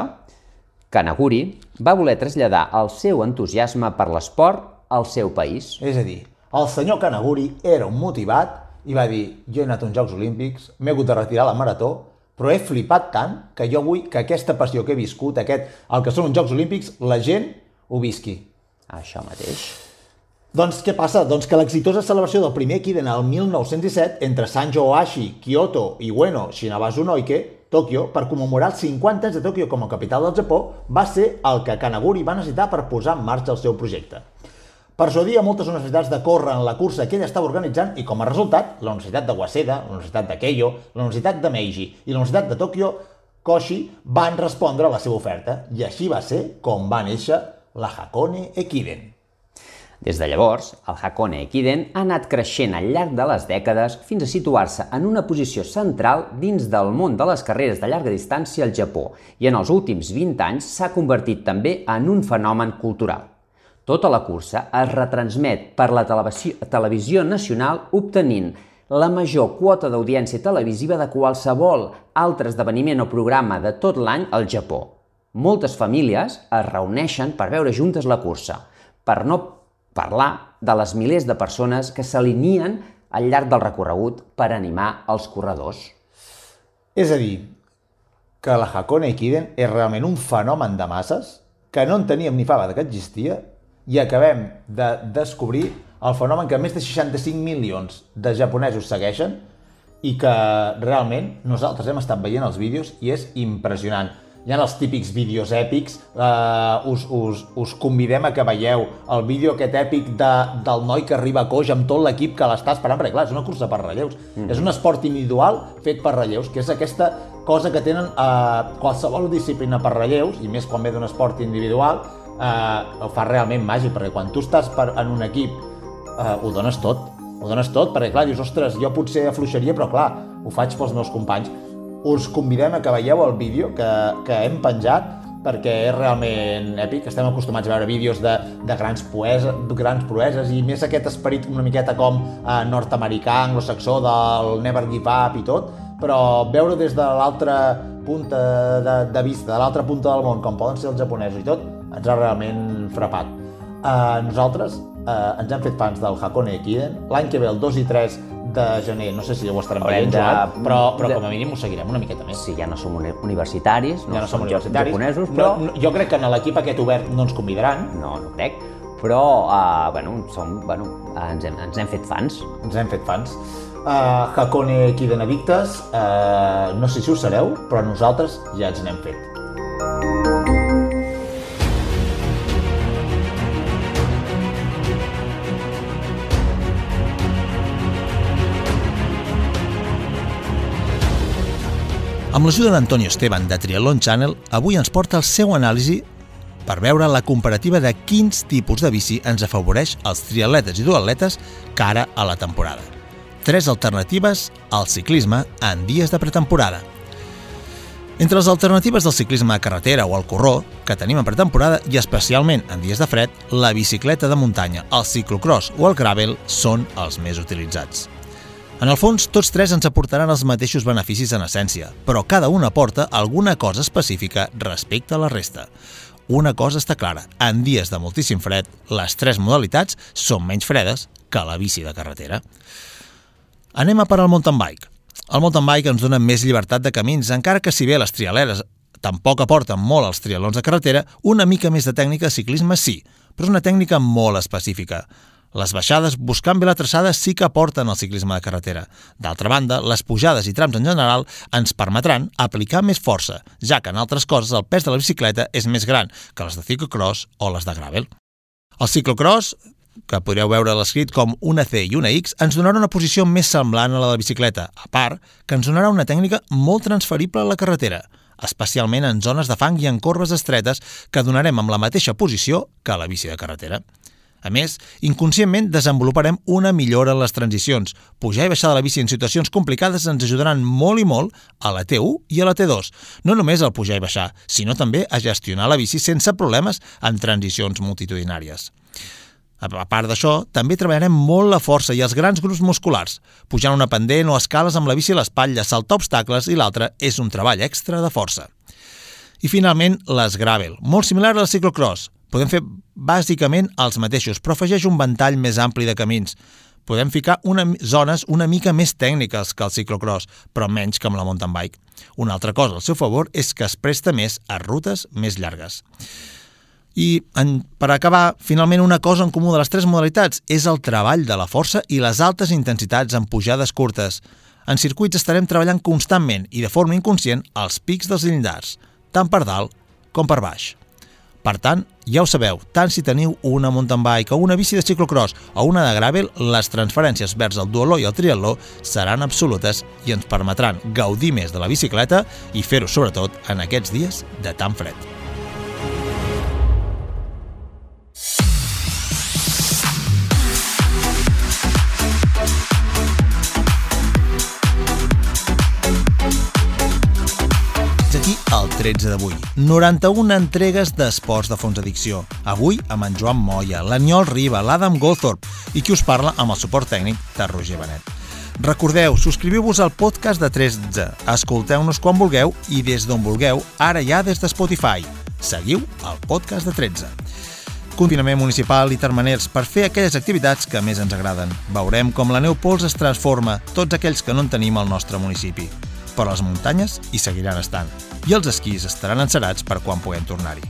Kanaguri va voler traslladar el seu entusiasme per l'esport al seu país. És a dir, el senyor Kanaguri era un motivat i va dir, jo he anat a uns Jocs Olímpics, m'he hagut de retirar la marató, però he flipat tant que jo vull que aquesta passió que he viscut, aquest, el que són uns Jocs Olímpics, la gent ho visqui. Això mateix. Doncs què passa? Doncs que l'exitosa celebració del primer Kiden el 1917 entre Sanjo Ohashi, Kyoto i Ueno Shinabazu Noike, Tòquio, per commemorar els 50 anys de Tòquio com a capital del Japó, va ser el que Kanaguri va necessitar per posar en marxa el seu projecte. Persuadia moltes universitats de córrer en la cursa que ell estava organitzant i, com a resultat, la Universitat de Waseda, la Universitat de Keio, la Universitat de Meiji i la Universitat de Tòquio, Koshi, van respondre a la seva oferta i així va ser com va néixer la Hakone Ekiden. Des de llavors, el Hakone Ekiden ha anat creixent al llarg de les dècades fins a situar-se en una posició central dins del món de les carreres de llarga distància al Japó i en els últims 20 anys s'ha convertit també en un fenomen cultural. Tota la cursa es retransmet per la televisió, nacional obtenint la major quota d'audiència televisiva de qualsevol altre esdeveniment o programa de tot l'any al Japó. Moltes famílies es reuneixen per veure juntes la cursa, per no parlar de les milers de persones que s'alineen al llarg del recorregut per animar els corredors. És a dir, que la Hakone Ekiden és realment un fenomen de masses que no en teníem ni fava que existia i acabem de descobrir el fenomen que més de 65 milions de japonesos segueixen i que realment nosaltres hem estat veient els vídeos i és impressionant. Hi ha els típics vídeos èpics, eh, us, us, us convidem a que veieu el vídeo aquest èpic de, del noi que arriba a coix amb tot l'equip que l'està esperant, perquè clar, és una cursa per relleus, mm. és un esport individual fet per relleus, que és aquesta cosa que tenen eh, qualsevol disciplina per relleus, i més quan ve d'un esport individual, eh, ho fa realment màgic, perquè quan tu estàs per, en un equip eh, ho dones tot, ho dones tot, perquè clar, dius, ostres, jo potser afluixaria, però clar, ho faig pels meus companys. Us convidem a que veieu el vídeo que, que hem penjat, perquè és realment èpic. Estem acostumats a veure vídeos de, de grans, poesa, grans proeses i més aquest esperit una miqueta com eh, nord-americà, anglosaxó, del never give up i tot, però veure des de l'altra punta de, de vista, de l'altra punta del món, com poden ser els japonesos i tot, ens ha realment frapat. Uh, nosaltres uh, ens hem fet fans del Hakone Ekiden. L'any que ve, el 2 i 3 de gener, no sé si ho estarem veient, de- Joan, però, però de- com a mínim ho seguirem una miqueta més. Sí, ja no som uni- universitaris, no, ja no som ja- universitaris. japonesos, però... No, no, jo crec que en l'equip aquest obert no ens convidaran. No, no crec. Però, uh, bueno, som, bueno, ens, hem, ens hem fet fans. Ens hem fet fans. Uh, Hakone Ekiden addictes, uh, no sé si ho sereu, però nosaltres ja ens n'hem fet. Amb l'ajuda d'Antonio Esteban de Triathlon Channel, avui ens porta el seu anàlisi per veure la comparativa de quins tipus de bici ens afavoreix els triatletes i duatletes cara a la temporada. Tres alternatives al ciclisme en dies de pretemporada. Entre les alternatives del ciclisme a carretera o al corró, que tenim en pretemporada i especialment en dies de fred, la bicicleta de muntanya, el ciclocross o el gravel són els més utilitzats. En el fons, tots tres ens aportaran els mateixos beneficis en essència, però cada un aporta alguna cosa específica respecte a la resta. una cosa està clara. En dies de moltíssim fred, les tres modalitats són menys fredes que la bici de carretera. Anem a per al mountain bike. El mountain bike ens dona més llibertat de camins, encara que si bé les trialeres tampoc aporten molt als trialons de carretera, una mica més de tècnica de ciclisme sí, però és una tècnica molt específica. Les baixades, buscant bé la traçada, sí que aporten al ciclisme de carretera. D'altra banda, les pujades i trams en general ens permetran aplicar més força, ja que en altres coses el pes de la bicicleta és més gran que les de ciclocross o les de gravel. El ciclocross, que podreu veure l'escrit com una C i una X, ens donarà una posició més semblant a la de la bicicleta, a part que ens donarà una tècnica molt transferible a la carretera, especialment en zones de fang i en corbes estretes que donarem amb la mateixa posició que a la bici de carretera. A més, inconscientment desenvoluparem una millora en les transicions. Pujar i baixar de la bici en situacions complicades ens ajudaran molt i molt a la T1 i a la T2. No només al pujar i baixar, sinó també a gestionar la bici sense problemes en transicions multitudinàries. A part d'això, també treballarem molt la força i els grans grups musculars. Pujant una pendent o escales amb la bici a l'espatlla, saltar obstacles i l'altre és un treball extra de força. I finalment, les gravel, molt similar al ciclocross, Podem fer bàsicament els mateixos, però afegeix un ventall més ampli de camins. Podem ficar una, zones una mica més tècniques que el ciclocross, però menys que amb la mountain bike. Una altra cosa al seu favor és que es presta més a rutes més llargues. I en, per acabar, finalment una cosa en comú de les tres modalitats és el treball de la força i les altes intensitats en pujades curtes. En circuits estarem treballant constantment i de forma inconscient als pics dels llindars, tant per dalt com per baix. Per tant, ja ho sabeu, tant si teniu una mountain bike o una bici de ciclocross o una de gravel, les transferències vers el duoló i el triatló seran absolutes i ens permetran gaudir més de la bicicleta i fer-ho sobretot en aquests dies de tan fred. 13 d'avui. 91 entregues d'esports de fons d'addicció. Avui amb en Joan Moya, l'Aniol Riba, l'Adam Goldthorpe i qui us parla amb el suport tècnic de Roger Benet. Recordeu, subscriviu-vos al podcast de 13, escolteu-nos quan vulgueu i des d'on vulgueu, ara ja des de Spotify. Seguiu el podcast de 13 confinament municipal i termeners per fer aquelles activitats que més ens agraden. Veurem com la neu pols es transforma, tots aquells que no en tenim al nostre municipi però les muntanyes hi seguiran estant i els esquís estaran encerats per quan puguem tornar-hi.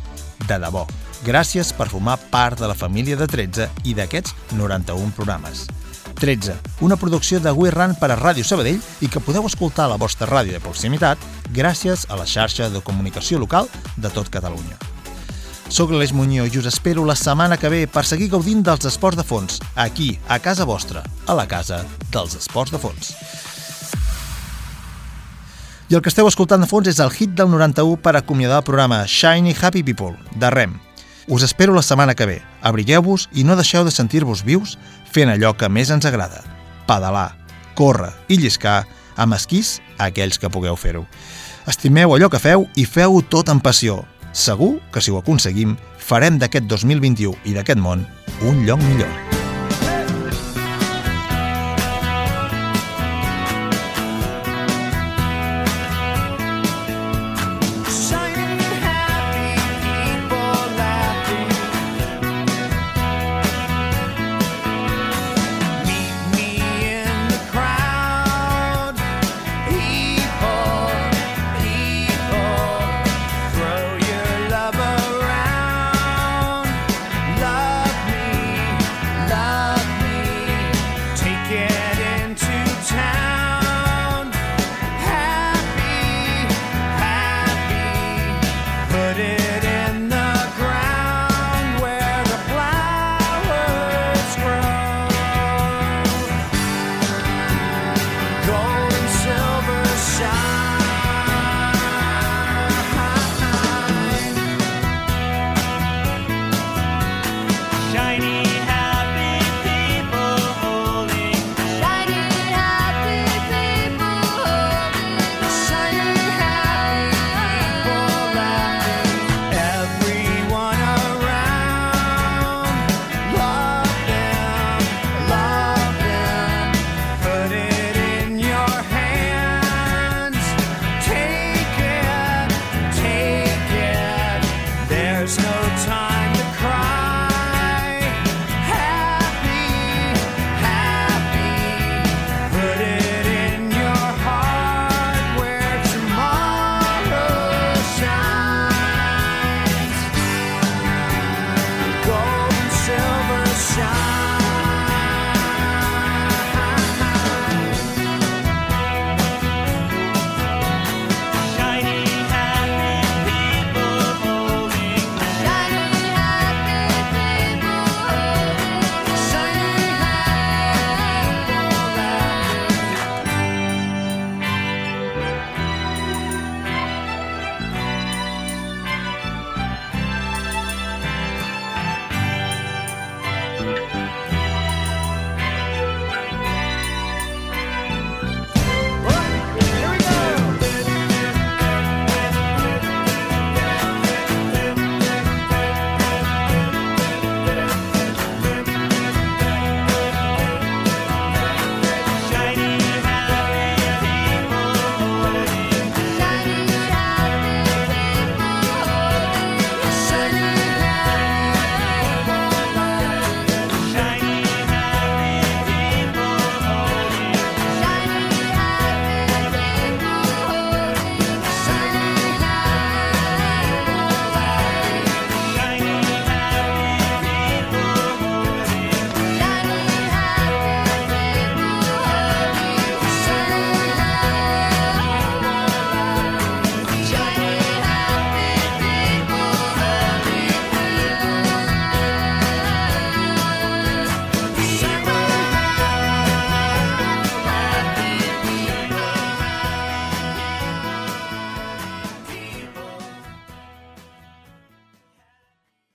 De debò, gràcies per formar part de la família de 13 i d'aquests 91 programes. 13, una producció de We Run per a Ràdio Sabadell i que podeu escoltar a la vostra ràdio de proximitat gràcies a la xarxa de comunicació local de tot Catalunya. Soc l'Aleix Muñoz i us espero la setmana que ve per seguir gaudint dels esports de fons, aquí, a casa vostra, a la casa dels esports de fons. I el que esteu escoltant de fons és el hit del 91 per acomiadar el programa Shiny Happy People, de REM. Us espero la setmana que ve. Abrigueu-vos i no deixeu de sentir-vos vius fent allò que més ens agrada. Pedalar, córrer i lliscar amb esquís a aquells que pugueu fer-ho. Estimeu allò que feu i feu-ho tot amb passió. Segur que si ho aconseguim, farem d'aquest 2021 i d'aquest món un lloc millor.